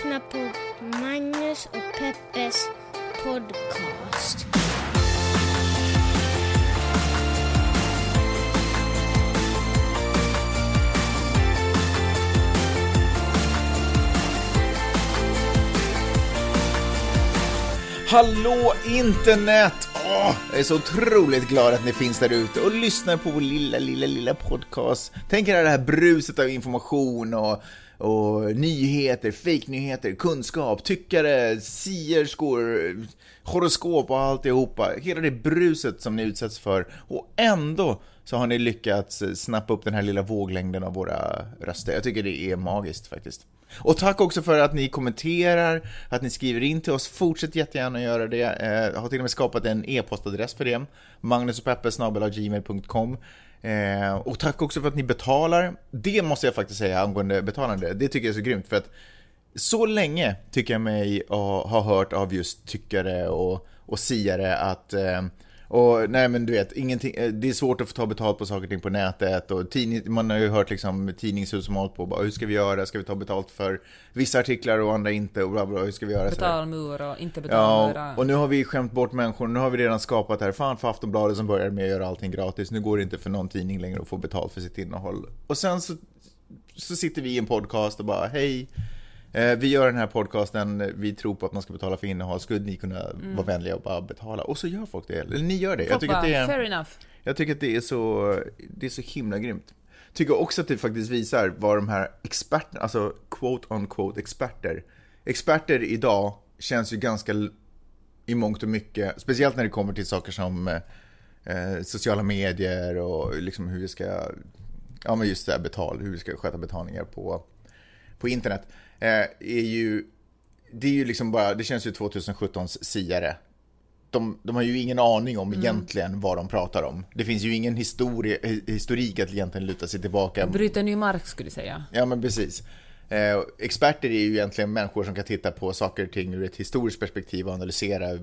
lyssnar på Magnus och Peppes podcast. Hallå internet! Åh, jag är så otroligt glad att ni finns där ute och lyssnar på vår lilla, lilla, lilla podcast. Tänk er det här bruset av information och, och nyheter, fake-nyheter, kunskap, tyckare, sierskor, horoskop och alltihopa. Hela det bruset som ni utsätts för och ändå så har ni lyckats snappa upp den här lilla våglängden av våra röster. Jag tycker det är magiskt faktiskt. Och tack också för att ni kommenterar, att ni skriver in till oss. Fortsätt jättegärna göra det. Jag har till och med skapat en e-postadress för det. magnusochpeppe.gmail.com eh, Och tack också för att ni betalar. Det måste jag faktiskt säga angående betalande. Det tycker jag är så grymt för att så länge tycker jag mig ha hört av just tyckare och, och siare att eh, och nej men du vet, ingenting, eh, det är svårt att få ta betalt på saker och ting på nätet och tidning, man har ju hört liksom tidningshus som hållit på bara, hur ska vi göra, ska vi ta betalt för vissa artiklar och andra inte och bla bla, hur ska vi göra? Betalmur och inte betalmur. Ja, och nu har vi skämt bort människor, nu har vi redan skapat det här, fan för Aftonbladet som började med att göra allting gratis, nu går det inte för någon tidning längre att få betalt för sitt innehåll. Och sen så, så sitter vi i en podcast och bara, hej, vi gör den här podcasten, vi tror på att man ska betala för innehåll. Skulle ni kunna mm. vara vänliga och bara betala? Och så gör folk det. Eller ni gör det. jag tycker, att det är, fair enough. jag tycker att det är så, det är så himla grymt. Tycker också att det faktiskt visar vad de här experterna, alltså quote on quote experter. Experter idag känns ju ganska i mångt och mycket, speciellt när det kommer till saker som eh, sociala medier och liksom hur vi ska, ja men just det här betal, hur vi ska sköta betalningar på, på internet eh, är ju, det är ju liksom bara, det känns ju 2017s siare. De, de har ju ingen aning om mm. egentligen vad de pratar om. Det finns ju ingen historia, historik att egentligen luta sig tillbaka. Bryta ny mark skulle jag säga. Ja men precis. Eh, experter är ju egentligen människor som kan titta på saker och ting ur ett historiskt perspektiv och analysera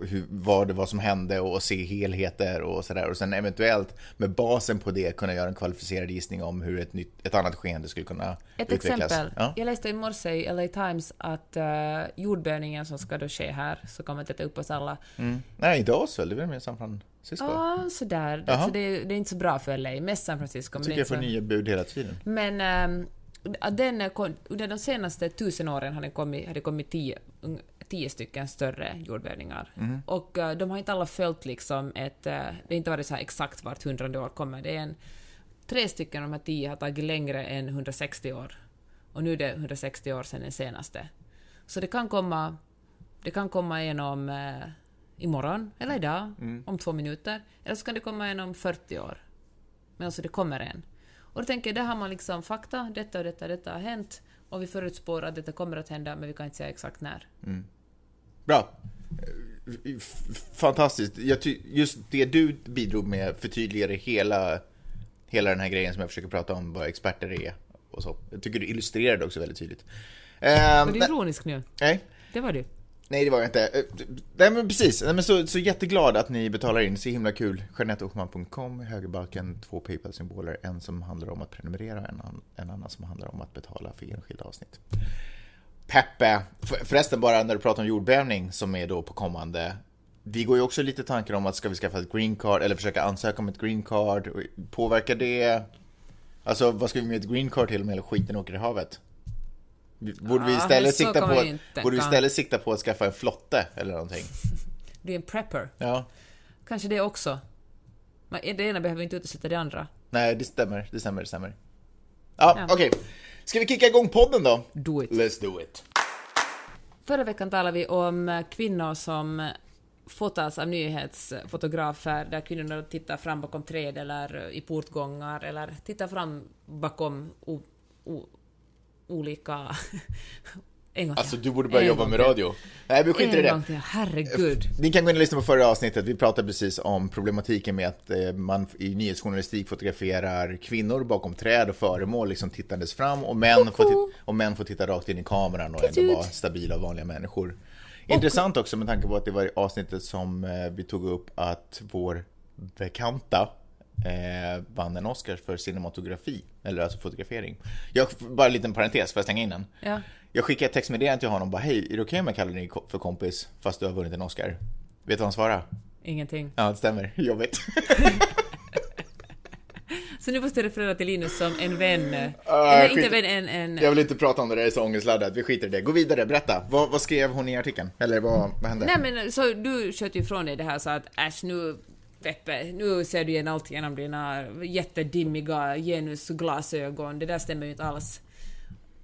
hur, vad det var som hände och se helheter och sådär. Och sen eventuellt med basen på det kunna göra en kvalificerad gissning om hur ett, nytt, ett annat skeende skulle kunna ett utvecklas. Ett exempel. Ja? Jag läste i morse i LA Times att uh, jordbävningen som ska då ske här, så kommer att äta upp oss alla. Mm. Nej, inte oss väl? Det är väl mer San Francisco? Ja, sådär. Alltså, det, det, är inte så bra för LA, mest San Francisco. Jag tycker jag får så... nya bud hela tiden. Men um, den, under de senaste tusen åren har det kommit, har det kommit tio, tio stycken större jordbävningar. Mm. Och uh, de har inte alla följt liksom ett... Uh, det har inte varit så exakt vart hundrade år kommer. Det är en, tre stycken av de här tio har tagit längre än 160 år. Och nu är det 160 år sedan den senaste. Så det kan komma, det kan komma en om uh, imorgon, eller idag, mm. om två minuter. Eller så kan det komma en om 40 år. Men alltså det kommer en. Och då tänker jag, där har man liksom fakta, detta och detta, detta har hänt och vi förutspår att detta kommer att hända, men vi kan inte säga exakt när. Mm. Bra. Fantastiskt. just det du bidrog med förtydligade hela, hela den här grejen som jag försöker prata om, vad experter är och så. Jag tycker du illustrerade också väldigt tydligt. Var du ironisk nu? Nej. Det var du. Nej, det var jag inte. Eh, nej, men precis. Nej, men så, så jätteglad att ni betalar in. Så himla kul. Jeanetteochman.com, högerbalken, två Paypal-symboler. En som handlar om att prenumerera, en, en annan som handlar om att betala för enskilda avsnitt. Peppe, förresten bara när du pratar om jordbävning som är då på kommande. Vi går ju också lite tankar om att ska vi skaffa ett green card eller försöka ansöka om ett green card. Påverkar det? Alltså vad ska vi med ett green card till om hela skiten åker i havet? Borde vi istället, sikta på, att, borde vi istället sikta på att skaffa en flotte eller någonting? Du är en prepper. Ja. Kanske det också. Men det ena behöver inte utesluta det andra. Nej, det stämmer. Det stämmer, det stämmer. Ja, ja. okej. Okay. Ska vi kicka igång podden då? Do it. Let's do it. Förra veckan talade vi om kvinnor som fotas av nyhetsfotografer där kvinnorna tittar fram bakom träd eller i portgångar eller tittar fram bakom o, o, olika... en gång Alltså du borde börja jobba med radio. Nej, vi skiter i det. Till. Herregud. Ni kan gå in och lyssna på förra avsnittet. Vi pratade precis om problematiken med att eh, man i nyhetsjournalistik fotograferar kvinnor bakom träd och föremål liksom tittandes fram och män, får, och män får titta rakt in i kameran och ändå vara stabila och vanliga människor. Intressant också med tanke på att det var i avsnittet som eh, vi tog upp att vår bekanta eh, vann en Oscar för cinematografi, eller alltså fotografering. Jag, bara en liten parentes, får jag stänga in den? Ja. Jag skickade ett textmeddelande till honom bara hej, är det okej okay om jag kallar dig för kompis fast du har vunnit en Oscar? Vet du vad han svarade? Ingenting. Ja, det stämmer. Jobbigt. Så nu måste du referera till Linus som en vän. Uh, Eller inte vän, en... en Jag vill inte prata om det, det är så ångestladdat. Vi skiter i det. Gå vidare, berätta. Vad, vad skrev hon i artikeln? Eller vad, vad hände? Nej men så du sköt ju ifrån dig det här så att äsch nu Peppe, nu ser du igen allt genom dina jättedimmiga genusglasögon. Det där stämmer ju inte alls.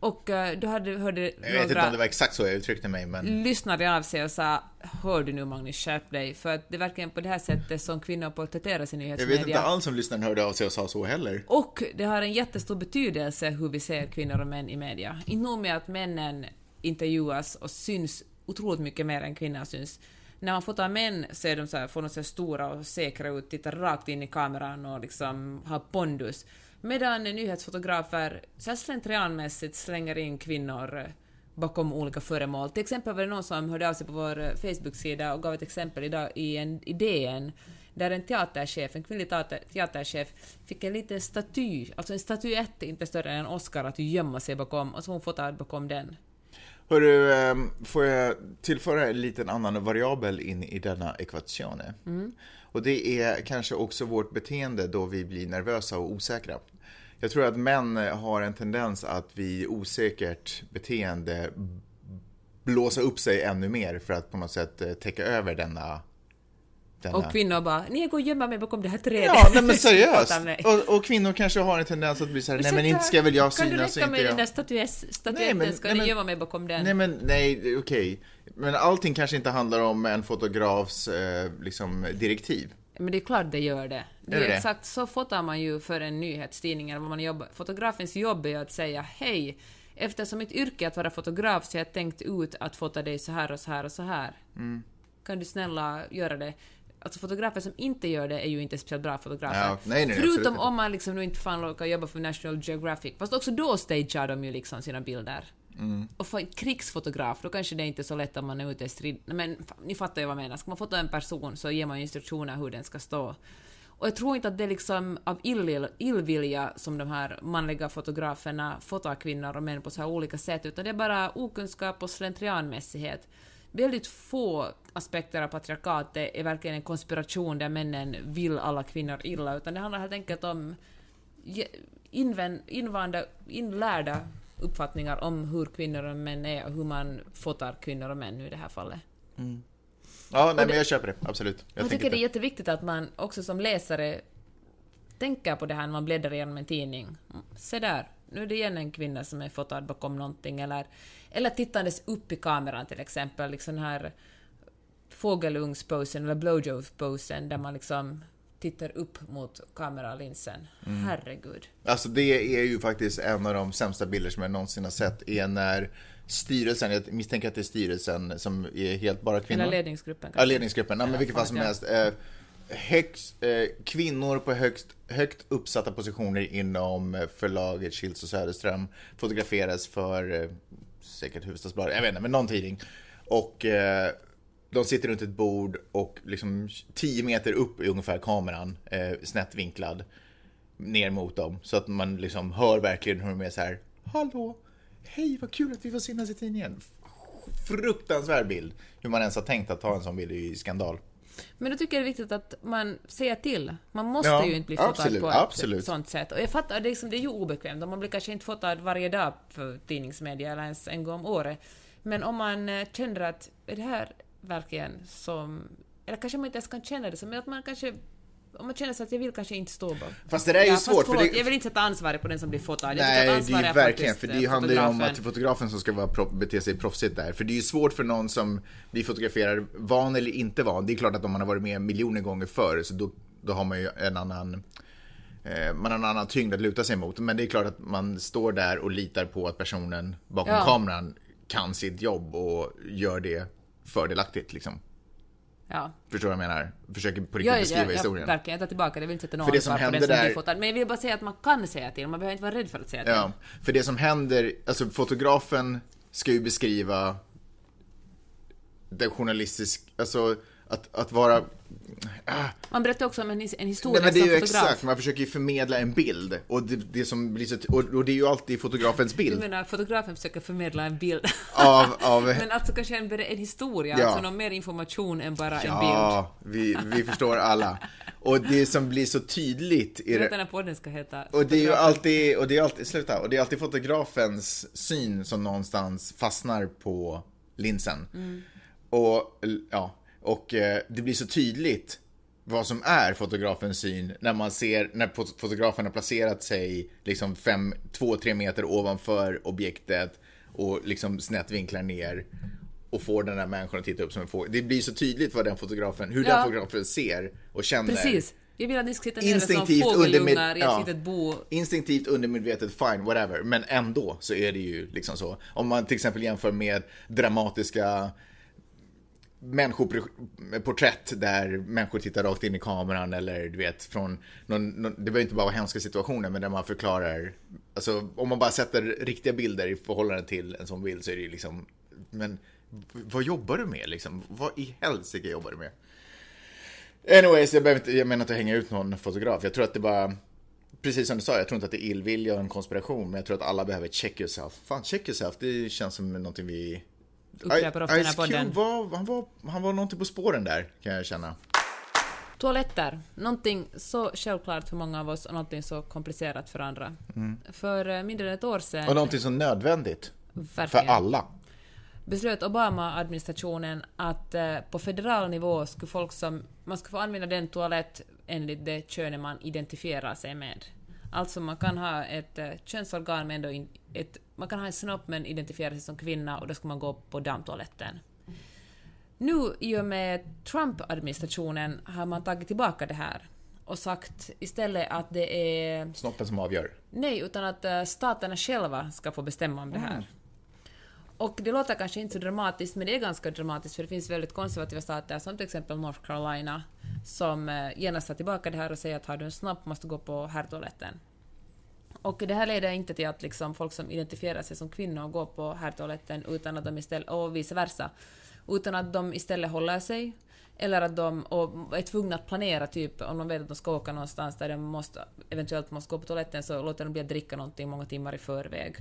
Och eh, du hade, hörde jag vet inte om några det var exakt så jag uttryckte mig, men... lyssnade av sig och sa Hör du nu Magnus, skärp dig. För att det är verkligen på det här sättet som kvinnor porträtteras i Jag vet nyhetsmedia. inte alls om lyssnaren hörde av sig och sa så heller. Och det har en jättestor betydelse hur vi ser kvinnor och män i media. Inte nog med att männen intervjuas och syns otroligt mycket mer än kvinnor syns. När man fotar män så är de så här, får de se stora och säkra ut, tittar rakt in i kameran och liksom har pondus. Medan nyhetsfotografer så här slentrianmässigt slänger in kvinnor eh, bakom olika föremål. Till exempel var det någon som hörde av sig på vår eh, Facebook-sida och gav ett exempel idag i en i DN där en teaterchef, en kvinnlig teater, teaterchef, fick en liten staty, alltså en statyett inte större än en Oscar att gömma sig bakom och så hon fotade bakom den. Hörru, ehm, får jag tillföra en liten annan variabel in i denna ekvation? Och det är kanske också vårt beteende då vi blir nervösa och osäkra. Jag tror att män har en tendens att vid osäkert beteende blåsa upp sig ännu mer för att på något sätt eh, täcka över denna... Och kvinnor bara “Nej, jag går och gömmer mig bakom det här trädet”. Ja, nej men seriöst. Mig. Och, och kvinnor kanske har en tendens att bli så här, nej men inte ska väl jag Kan du synas, räcka med den där statyetten, ska nej, ni men- gömma mig bakom den? Nej men nej, okej. Men allting kanske inte handlar om en fotografs eh, liksom, direktiv. Men det är klart det gör det. Det Är är det? exakt så fotar man ju för en nyhetstidning eller vad man jobbar. Fotografens jobb är att säga hej, eftersom mitt yrke är att vara fotograf så har jag tänkt ut att fota dig så här och så här och så här. Mm. Kan du snälla göra det? Alltså fotografer som inte gör det är ju inte speciellt bra fotografer. Ja, nej, nej, Förutom om man liksom nu inte fan råkar jobba för National Geographic. Fast också då stagear de ju liksom sina bilder. Mm. Och för krigsfotograf, då kanske det inte är så lätt om man är ute i strid... Men ni fattar ju vad jag menar. Ska man fota en person så ger man ju instruktioner hur den ska stå. Och jag tror inte att det är liksom av ill, illvilja som de här manliga fotograferna fotar kvinnor och män på så här olika sätt, utan det är bara okunskap och slentrianmässighet. Väldigt få aspekter av patriarkatet är verkligen en konspiration där männen vill alla kvinnor illa, utan det handlar helt enkelt om invän, invanda, inlärda uppfattningar om hur kvinnor och män är och hur man fotar kvinnor och män nu i det här fallet. Ja, nej det- men jag köper det, absolut. Jag, Jag, tycker det är jätteviktigt att man också som läsare tänker på det här när man bläddrar igenom en tidning. Mm, Se där, nu är det igen en kvinna som är fotad bakom någonting, eller, eller tittandes upp i kameran till exempel, liksom den här fågelungsposen eller blowjob-posen där man liksom tittar upp mot kameralinsen. Mm. Herregud. Alltså det är ju faktiskt en av de sämsta bilder som jag någonsin har sett, är när styrelsen, jag misstänker att det är styrelsen som är helt bara kvinnor. Eller ledningsgruppen Ja, kanske. ledningsgruppen. Ja, men Ja, vilket fall som helst. Eh, högst, eh, kvinnor på högst, högt uppsatta positioner inom eh, förlaget Schildt och Söderström fotograferas för eh, säkert Hufvudstadsbladet, jag vet inte, men någon tidning. Och eh, de sitter runt ett bord och liksom 10 meter upp i ungefär kameran, eh, snett vinklad, ner mot dem. Så att man liksom hör verkligen hur de är så här, Hallå! Hej, vad kul att vi får synas i tidningen. Fruktansvärd bild. Hur man ens har tänkt att ta en sån bild är ju skandal. Men då tycker jag det är viktigt att man säger till. Man måste Ja, ju inte bli fotad absolut, på ett absolut. sånt sätt. Och jag fattar, det är, liksom, det är ju obekvämt. Man blir kanske inte fotad varje dag för tidningsmedia eller ens en gång om året. Men om man eh, känner att är det här verkligen som... Eller kanske man inte ens kan känna det som, men att man kanske... Om man känner så att jag vill kanske inte stå bakom. Fast det där är ju Ja, svårt, för det- Jag vill inte sätta ansvaret på den som blir fotad. Nej, det är verkligen, för det eh, handlar ju om att fotografen som ska vara bete sig proffsigt där. För det är ju svårt för någon som blir fotograferad, van eller inte van. Det är klart att om man har varit med miljoner gånger förr, så då, då har man ju en annan eh, man har en annan tyngd att luta sig mot. Men det är klart att man står där och litar på att personen bakom Ja. kameran kan sitt jobb och gör det fördelaktigt liksom. Ja. Förstår du vad jag menar? Försöker på riktigt Ja, ja, beskriva ja, historien. verkligen. Jag tar tillbaka det. Jag vill inte sätta någon För det som på den som där- fotad. Men jag vill bara säga att man kan säga till. Man behöver inte vara rädd för att säga till. Ja, för det som händer, alltså fotografen ska ju beskriva den journalistisk, alltså att, att vara Man berättar också om en, en historia Nej, men det är ju fotograf. exakt, man försöker ju förmedla en bild. Och det, det som blir så, och, det är ju alltid fotografens Du bild. menar, fotografen försöker förmedla en bild. Av, av, Men alltså kanske en, en historia, Ja. alltså någon mer information än bara en bild. ja, vi, vi förstår alla. Och det som blir så tydligt i det, den här podden ska heta Och det är ju alltid, och det är alltid, sluta, och det är alltid fotografens syn som någonstans fastnar på linsen. Och, ja, och eh, det blir så tydligt vad som är fotografens syn när man ser, när fot- fotografen har placerat sig liksom fem, två, tre meter ovanför objektet och liksom snett vinklar ner och får den där människan att titta upp som en fågel. Det blir så tydligt vad den fotografen, hur Ja. den fotografen ser och känner. Precis. Jag vill att ni ska sitta nere som Instinktivt fågelungar i ett litet bo. Instinktivt, undermedvetet, fine, whatever. Men ändå så är det ju liksom så. Om man till exempel jämför med dramatiska människoporträtt där människor tittar rakt in i kameran eller du vet från någon, någon, det behöver inte bara vara hemska situationer men där man förklarar, alltså om man bara sätter riktiga bilder i förhållande till en sån bild så är det ju liksom, men vad jobbar du med liksom? Vad i helsike jobbar du med? Anyways, jag, behöver inte, jag menar inte att hänga ut någon fotograf. Jag tror att det bara, precis som du sa, jag tror inte att det är illvilja och en konspiration, men jag tror att alla behöver check yourself. Fan, check yourself, det känns som någonting vi... Upprepar ofta i den här Ice Cube podden. var, han var, han var någonting på spåren där, kan jag känna. Toaletter. Någonting så självklart för många av oss och någonting så komplicerat för andra. För eh, mindre än ett år sedan Och någonting så nödvändigt. För verkligen, alla. beslöt Obama-administrationen att eh, på federal nivå skulle folk som... Man skulle få använda den toalett enligt det könet man identifierar sig med. Alltså man kan ha ett eh, könsorgan men ändå in, ett, man kan ha en snopp men identifiera sig som kvinna och då ska man gå på damtoaletten. Nu i och med Trump-administrationen har man tagit tillbaka det här och sagt istället att det är Snoppen som avgör. Nej, utan att eh, staterna själva ska få bestämma om det här. Och det låter kanske inte så dramatiskt, men det är ganska dramatiskt för det finns väldigt konservativa stater som till exempel North Carolina som eh, genast tar tillbaka det här och säger att har du en snopp måste du gå på herrtoaletten. Och det här leder inte till att liksom folk som identifierar sig som kvinnor går på herrtoaletten utan att de istället, och vice versa, utan att de istället håller sig eller att de och är tvungna att planera, typ om de vet att de ska åka någonstans där de måste, eventuellt måste gå på toaletten så låter de bli att dricka någonting många timmar i förväg.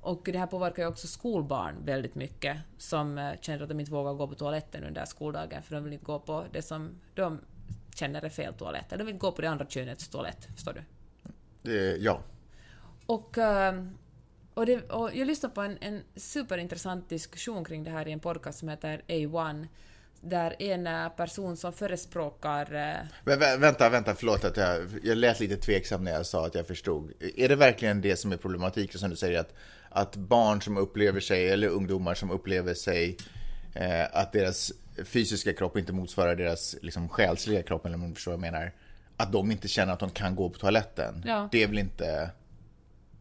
Och det här påverkar ju också skolbarn väldigt mycket som eh, känner att de inte vågar gå på toaletten under skoldagen för de vill inte gå på det som de känner är fel toalett. De vill inte gå på det andra könets toalett, förstår du? Det, ja. Och, eh, och, det, och jag lyssnade på en, en superintressant diskussion kring det här i en podcast som heter A1, där en eh, person som förespråkar... eh, Men vä- vänta, vänta, förlåt att jag, jag lät lite tveksam när jag sa att jag förstod. Är det verkligen det som är problematiken som du säger att, att barn som upplever sig, eller ungdomar som upplever sig, eh, att deras fysiska kropp inte motsvarar deras liksom, själsliga kropp, eller om du förstår vad jag menar, att de inte känner att de kan gå på toaletten? Ja. Det är väl inte...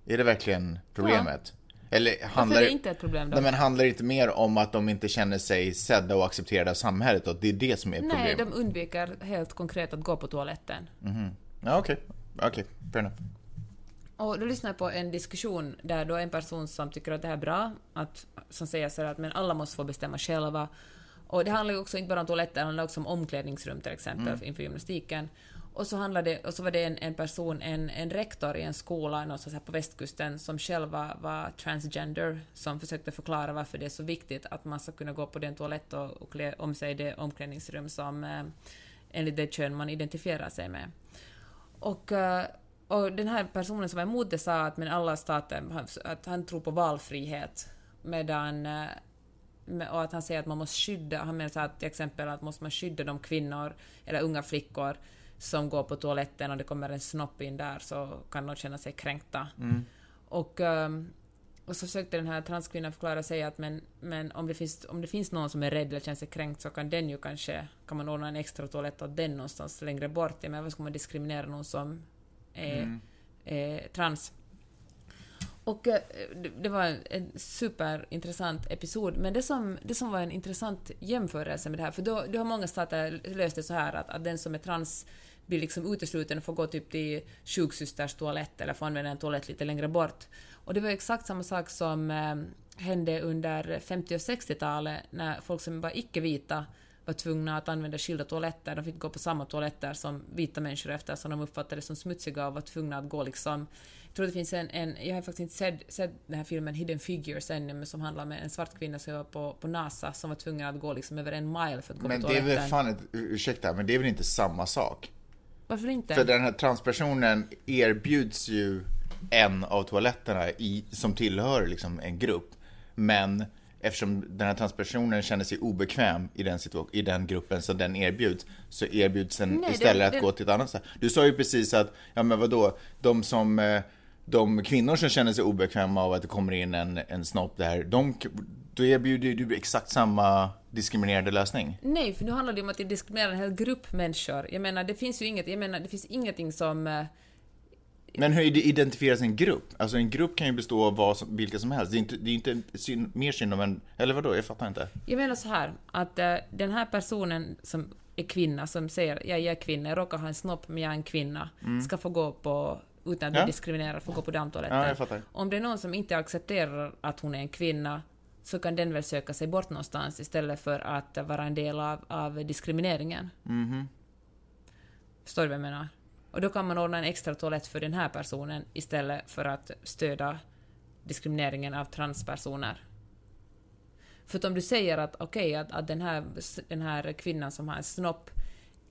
Är det verkligen problemet? Eller Varför handlar är det inte ett problem då? Nej, men handlar det inte mer om att de inte känner sig sedda och accepterade av samhället? Och det är det som är problemet? Nej, de undviker helt konkret att gå på toaletten. Ja, okej. Okej, fair enough. Och då lyssnade jag på en diskussion där då en person som tycker att det här är bra, att, som säger så här att men alla måste få bestämma själva. Och det handlar ju också inte bara om toaletter, det handlar också om omklädningsrum till exempel inför gymnastiken. Och så, handlade, och så var det en, en person, en, en rektor i en skola någonstans här på västkusten som själv var, var transgender, som försökte förklara varför det är så viktigt att man ska kunna gå på den toalett och, och klä om sig i det omklädningsrum som eh, enligt det kön man identifierar sig med. Och, eh, och den här personen som var emot det sa att men alla stater, att han tror på valfrihet, medan eh, och att han säger att man måste skydda, han menar så att till exempel att måste man skydda de kvinnor eller unga flickor som går på toaletten och det kommer en snopp in där så kan de känna sig kränkta. Och, ehm, och så försökte den här transkvinnan förklara och säga att men, men om, det finns, om det finns någon som är rädd eller känner sig kränkt så kan den ju kanske, kan man ordna en extra toalett åt den någonstans längre bort. Men varför ska man diskriminera någon som är, är trans? Och eh, det- var en- en superintressant episod, men det som, det som var en intressant jämförelse med det här, för då, då har många stater löst det så här att, att den som är trans blir liksom utesluten och får gå typ till sjuksysters toalett eller får använda en toalett lite längre bort. Och det var exakt samma sak som eh, hände under 50 och 60-talet när folk som var icke-vita var tvungna att använda skilda toaletter. De fick gå på samma toaletter som vita människor eftersom de uppfattade det som smutsiga och var tvungna att gå liksom... Jag tror det finns en, en jag har faktiskt inte sett, sett den här filmen Hidden Figures ännu, men som handlar om en svart kvinna som var på, på NASA som var tvungen att gå liksom över en mile för att gå Men på det är toaletten. väl fan ett, ursäkta, men det är väl inte samma sak? Varför inte? För den här transpersonen erbjuds ju en av toaletterna i, som tillhör liksom en grupp. Men eftersom den här transpersonen känner sig obekväm i den, i den gruppen som den erbjuds, så erbjuds den Nej, det- istället det- att gå till ett annat ställe. Du sa ju precis att, ja men vadå, de som, eh, de kvinnor som känner sig obekväma av att det kommer in en, en snopp där, de, då erbjuder ju du exakt samma diskriminerande lösning. Nej, för nu handlar det om att det diskriminerar en hel grupp människor. Jag menar, det finns ju inget, jag menar, det finns ingenting som... eh, Men hur identifieras en grupp? Alltså en grupp kan ju bestå av vad som, vilka som helst. Det är inte, det är inte synd, mer synd om en... Eller vadå? Jag fattar inte. Jag menar så här, att eh, den här personen som är kvinna, som säger ja, jag är kvinna, jag råkar ha en snopp men jag är en kvinna, ska få gå på, utan att bli Ja. diskriminerad, få gå på damtoaletten. Ja. Om det är någon som inte accepterar att hon är en kvinna, så kan den väl söka sig bort någonstans istället för att vara en del av, av diskrimineringen. Mhm. Förstår du vad jag menar? Och då kan man ordna en extra toalett för den här personen istället för att stödja diskrimineringen av transpersoner. För om du säger att okej, att, att den, här, den här kvinnan som har en snopp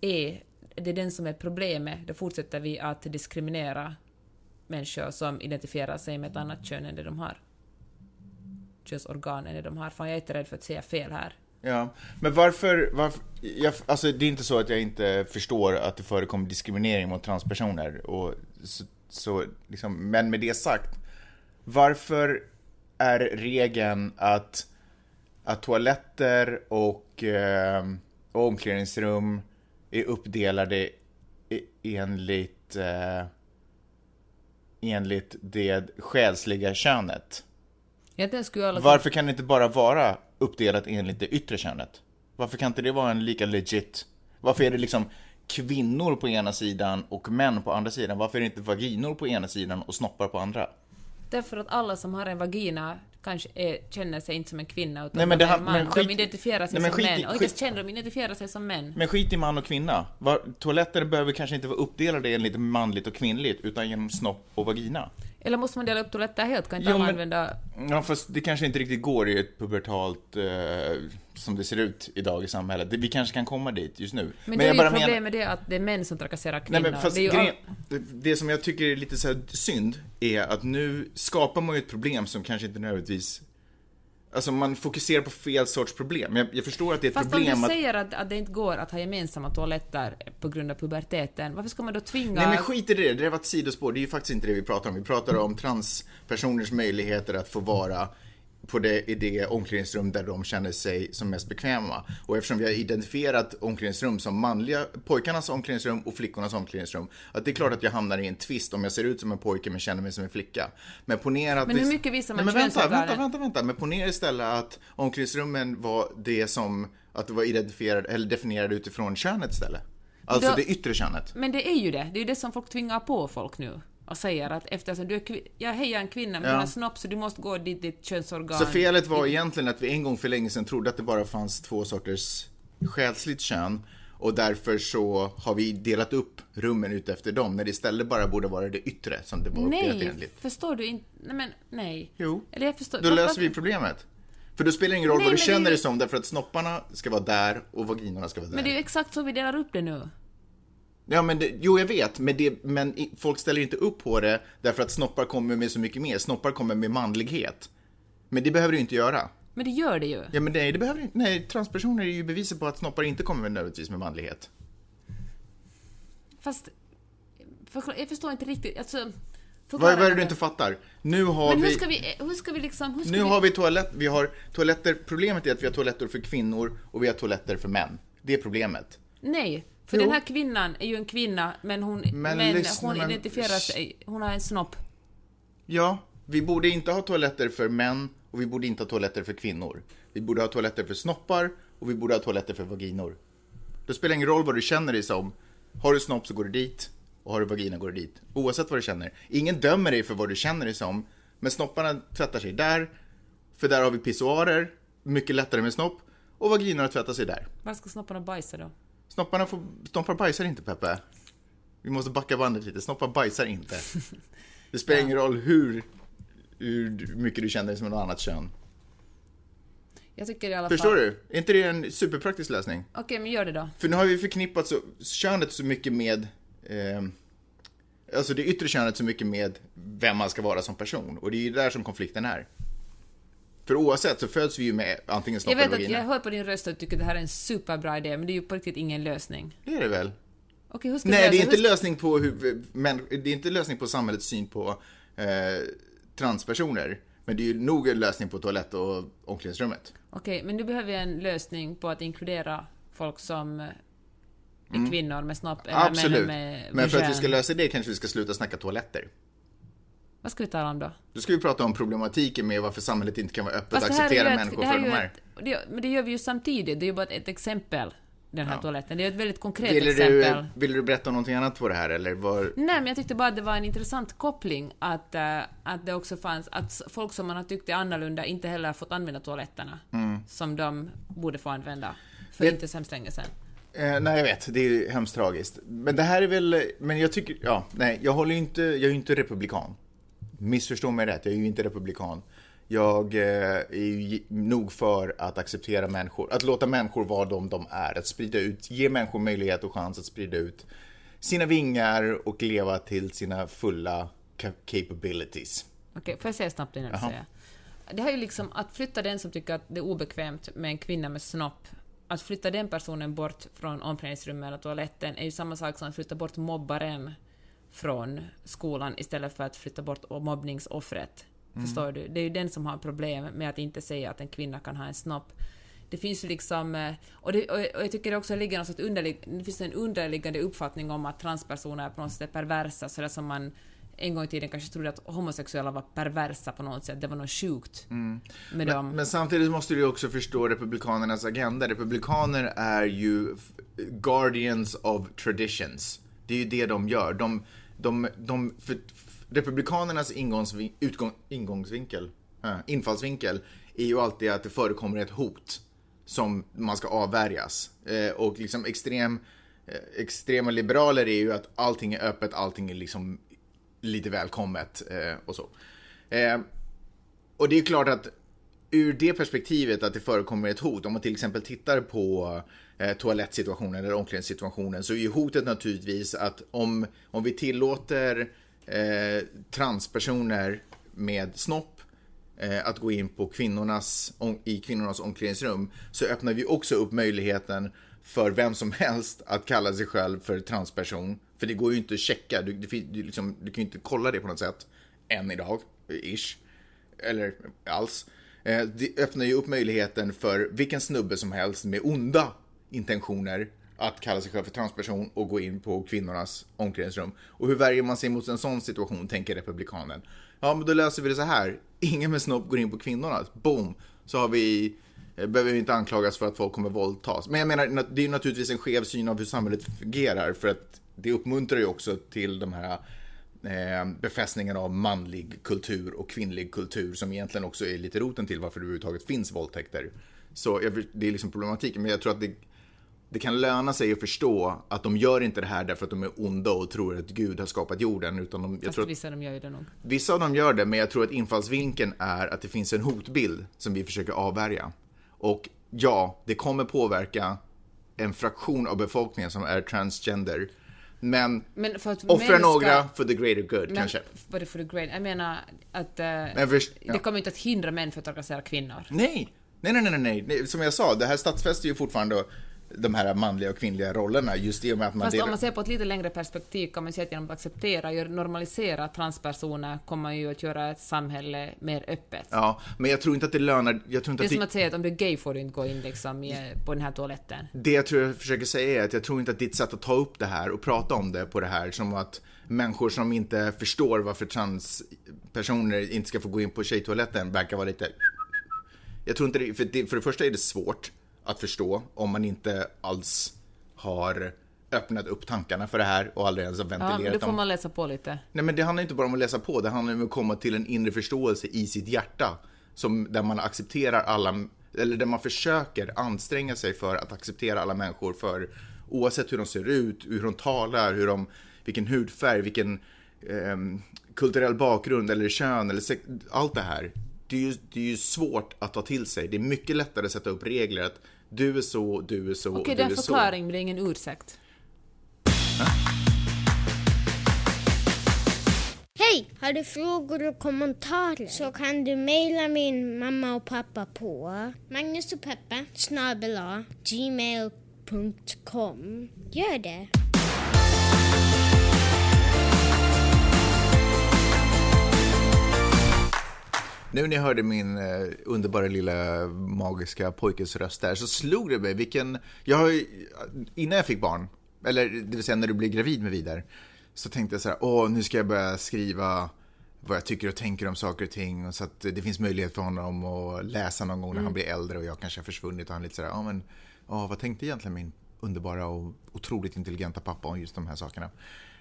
är, det är den som är problemet, då fortsätter vi att diskriminera människor som identifierar sig med ett annat kön än det de har. Könsorgan än de har. Fan, jag är inte rädd för att säga fel här. Ja, men varför... varför jag, alltså det är inte så att jag inte förstår att det förekommer diskriminering mot transpersoner. Och så, så liksom, men med det sagt, varför är regeln att, att toaletter och, eh, och omklädningsrum är uppdelade e, enligt, eh, enligt det själsliga könet? Egentligen skulle alla... Varför kan det inte bara vara uppdelat enligt det yttre könet? Varför kan inte det vara en lika legit... Varför är det liksom kvinnor på ena sidan och män på andra sidan? Varför är det inte vaginor på ena sidan och snoppar på andra? Därför att alla som har en vagina kanske är, känner sig inte som en kvinna utan Nej, men de det en man. men skit- de identifierar sig Nej, som skit män. Och inte skit- känner, de identifierar sig som män. Men skit i man och kvinna. Var, toaletter behöver kanske inte vara uppdelade enligt manligt och kvinnligt, utan genom snopp och vagina. Eller måste man dela upp toaletter helt? Kan inte Jo, alla men- använda... Ja, fast det kanske inte riktigt går i ett pubertalt, eh, som det ser ut idag i samhället. Det, vi kanske kan komma dit just nu. Men, det är ju bara problem menar- med det att det är män som trakasserar Nej kvinnor. men fast det all... det, som jag tycker är lite så synd är att nu skapar man ju ett problem som kanske inte nödvändigtvis Alltså man fokuserar på fel sorts problem. Jag, jag förstår att det är ett Fast om problem du att... säger att, att det inte går att ha gemensamma toaletter på grund av puberteten, varför ska man då tvinga... Nej men skit i det, det var ett sidospår. Det är ju faktiskt inte det vi pratar om. Vi pratar om transpersoners möjligheter att få vara på det, i det omklädningsrum där de känner sig som mest bekväma. Och eftersom vi har identifierat omklädningsrum som manliga, pojkarnas omklädningsrum och flickornas omklädningsrum, att det är klart att jag hamnar i en twist om jag ser ut som en pojke men känner mig som en flicka. Men ponera att Men hur mycket visar man Nej, men vänta, vänta, vänta, vänta. Men ponera istället att omklädningsrummen var det som, att det var identifierade, eller definierade utifrån könet istället. Alltså Då- det yttre könet. Men det är ju det. Det är ju det som folk tvingar på folk nu. Och säger att eftersom du är jag är en kvinna, men Ja. en snopp så du måste gå dit ditt könsorgan... Så felet var egentligen att vi en gång för länge sedan trodde att det bara fanns två sorters själsligt kön och därför så har vi delat upp rummen ut efter dem när det istället bara borde vara det yttre som det var uppdelat Nej, enligt. förstår du inte? Nej men, nej. Jo, Eller jag förstår... då Vad- löser vi problemet. För då spelar det ingen roll Nej, vad du det är känner ju- dig som därför att snopparna ska vara där och vaginorna ska vara där. Men det är ju exakt så vi delar upp det nu. Ja, men det, jo, jag vet, men, det, men folk ställer inte upp på det därför att snoppar kommer med så mycket mer. Snoppar kommer med manlighet. Men det behöver du inte göra. Men det gör det ju. Ja, men nej, det behöver inte. Nej, transpersoner är ju beviset på att snoppar inte kommer med nödvändigtvis med manlighet. Fast... Jag förstår inte riktigt. Alltså, Vad, vad är det du inte fattar? Nu har Men hur vi... ska vi, hur ska vi liksom... Hur ska Nu vi... har vi toalett, vi har toaletter, problemet är att vi har toaletter för kvinnor och vi har toaletter för män. Det är problemet. Nej, för Jo. den här kvinnan är ju en kvinna, men hon, Men men lyssna, hon men- identifierar sig... Hon har en snopp. Ja, vi borde inte ha toaletter för män och vi borde inte ha toaletter för kvinnor. Vi borde ha toaletter för snoppar och vi borde ha toaletter för vaginor. Det spelar ingen roll vad du känner dig som. Har du snopp så går du dit och har du vagina går du dit. Oavsett vad du känner. Ingen dömer dig för vad du känner dig som. Men snopparna tvättar sig där, för där har vi pissoarer, mycket lättare med snopp. och vaginorna tvättar sig där. Var ska snopparna bajsa då? Snopparna får, snoppar bajsar inte, Peppe. Vi måste backa bandet lite. Snoppar bajsar inte. Det spelar ingen roll hur, hur mycket du känner dig som ett annat kön. Jag tycker i alla Förstår fall... du? Är inte det en superpraktisk lösning? Okej, men gör det då. För nu har vi förknippat så, könet så mycket med, eh, alltså det yttre könet så mycket med vem man ska vara som person. Och det är ju där som konflikten är. För oavsett så föds vi ju med antingen snopp Jag vet eller att vagina. jag hör på din röst att du tycker det här är en superbra idé, men det är ju på riktigt ingen lösning. Det är det väl? Okej, hur ska Nej, det är inte lösning på hur, men, det är inte lösning på samhällets syn på eh, transpersoner. Men det är ju nog en lösning på toalett och omklädningsrummet. Okej, men nu behöver vi en lösning på att inkludera folk som eh, är kvinnor med snopp eller Mm. Absolut. män med Men för att vi ska lösa det kanske vi ska sluta snacka toaletter. Vad ska vi tala om då? Då ska vi prata om problematiken med varför samhället inte kan vara öppet och här acceptera ett- människor här för de ju är. ett- det, Men det gör vi ju samtidigt, det är ju bara ett, exempel, den här Ja. toaletten. Det är ett väldigt konkret Vill exempel. du, vill du berätta någonting annat på det här eller? Var... Nej, men jag tyckte bara att det var en intressant koppling att, eh, att det också fanns, att folk som man har tyckt är annorlunda inte heller har fått använda toaletterna som de borde få använda för Det- inte så hemskt länge sedan. Eh, nej, jag vet. Det är ju hemskt tragiskt. Men det här är väl, men jag tycker, ja, nej, jag håller inte, jag är ju inte republikan. Missförstå mig rätt, jag är ju inte republikan. Jag eh, är ju nog för att acceptera människor, att låta människor vara de de är, att sprida ut, ge människor möjlighet och chans att sprida ut sina vingar och leva till sina fulla ca- capabilities. Okej, får jag säga snabbt innan du säger? Det här är ju liksom att flytta den som tycker att det är obekvämt med en kvinna med snopp, att flytta den personen bort från omklädningsrummet eller toaletten är ju samma sak som att flytta bort mobbaren från skolan istället för att flytta bort mobbningsoffret. Förstår du? Det är ju den som har problem med att inte säga att en kvinna kan ha en snopp. Det finns ju liksom... eh, Och, det, och jag tycker det också ligger något sorts underlig, det finns en underliggande uppfattning om att transpersoner på något sätt är perversa, sådär som man en gång i tiden kanske trodde att homosexuella var perversa på något sätt. Det var något sjukt med dem. Men samtidigt måste du också förstå Republikanernas agenda. Republikaner är ju guardians of traditions. Det är ju det de gör. De, de, de, för, Republikanernas ingångsvin, utgång, ingångsvinkel, äh, infallsvinkel är ju alltid att det förekommer ett hot som man ska avvärjas. Eh, och liksom extrem, eh, extrema liberaler är ju att allting är öppet, allting är liksom lite välkommet eh, och så. Eh, och det är klart att ur det perspektivet att det förekommer ett hot, om man till exempel tittar på eh, toalettsituationen eller omklädningssituationen, så är ju hotet naturligtvis att om, om vi tillåter eh, transpersoner med snopp eh, att gå in på kvinnornas, om, i kvinnornas omklädningsrum, så öppnar vi också upp möjligheten för vem som helst att kalla sig själv för transperson. För det går ju inte att checka, du, du, du, liksom, du kan ju inte kolla det på något sätt, än idag, ish eller alls. Eh, Det öppnar ju upp möjligheten för vilken snubbe som helst med onda intentioner att kalla sig själv för transperson och gå in på kvinnornas omklädningsrum. Och hur värjer man sig mot en sån situation, tänker republikanen. Ja, men då löser vi det så här. Ingen med snopp går in på kvinnorna. Boom! Så har vi, eh, behöver vi inte anklagas för att folk kommer våldtas. Men jag menar, det är ju naturligtvis en skev syn av hur samhället fungerar. För att det uppmuntrar ju också till de här eh, befästningen av manlig kultur och kvinnlig kultur som egentligen också är lite roten till varför det överhuvudtaget finns våldtäkter. Så det är liksom problematiken, men jag tror att det, det kan löna sig att förstå att de gör inte det här därför att de är onda och tror att Gud har skapat jorden, utan de, jag Fast tror att vissa de gör ju det nog. Vissa av dem gör det, men jag tror att infallsvinkeln är att det finns en hotbild som vi försöker avvärja. Och ja, det kommer påverka en fraktion av befolkningen som är transgender. Men, Men för offra några for the greater good, Men, kanske. Det för the great? Jag menar att eh, Men först- ja. det kommer inte att hindra män för att trakassera kvinnor. Nej! Nej, nej, nej, nej. Som jag sa, det här stadsfäster ju fortfarande de här manliga och kvinnliga rollerna, just i och med att man Fast delar... om man ser på ett lite längre perspektiv kan man säga att genom att acceptera, gör- normalisera transpersoner kommer man ju att göra ett samhälle mer öppet. Ja, men jag tror inte att det lönar... Jag tror inte Det är att som det... att säga att om du är gay får du inte gå in liksom i, på den här toaletten. Det jag tror jag försöker säga är att jag tror inte att ditt sätt att ta upp det här och prata om det på det här som att människor som inte förstår varför transpersoner inte ska få gå in på tjejtoaletten verkar vara lite... Jag tror inte det, för, det, för det första är det svårt att förstå om man inte alls har öppnat upp tankarna för det här och aldrig ens har Ja, ventilerat men då får dem. man läsa på lite. Nej men det handlar inte bara om att läsa på, det handlar om att komma till en inre förståelse i sitt hjärta. Som, där man accepterar alla eller där man försöker anstränga sig för att acceptera alla människor för oavsett hur de ser ut, hur de talar, hur de, vilken hudfärg, vilken eh, kulturell bakgrund eller kön eller allt det här. Det är, ju, det är ju svårt att ta till sig. Det är mycket lättare att sätta upp regler att du är så, du är så Okej, det du är är en så. förklaring, men det är ingen ursäkt. Hej! Har du frågor och kommentarer så kan du mejla min mamma och pappa på Magnus och Peppe snabel gmail.com. Gör det! Nu när jag hörde min eh, underbara lilla magiska pojkes röst där så slog det mig vilken... Jag har ju, innan jag fick barn, eller det vill säga när du blir gravid med Vidar, så tänkte jag så här, åh nu ska jag börja skriva vad jag tycker och tänker om saker och ting och så att det finns möjlighet för honom att läsa någon gång när han blir äldre och jag kanske har försvunnit och han lite så här, ja men, åh, vad tänkte egentligen min underbara och otroligt intelligenta pappa om just de här sakerna.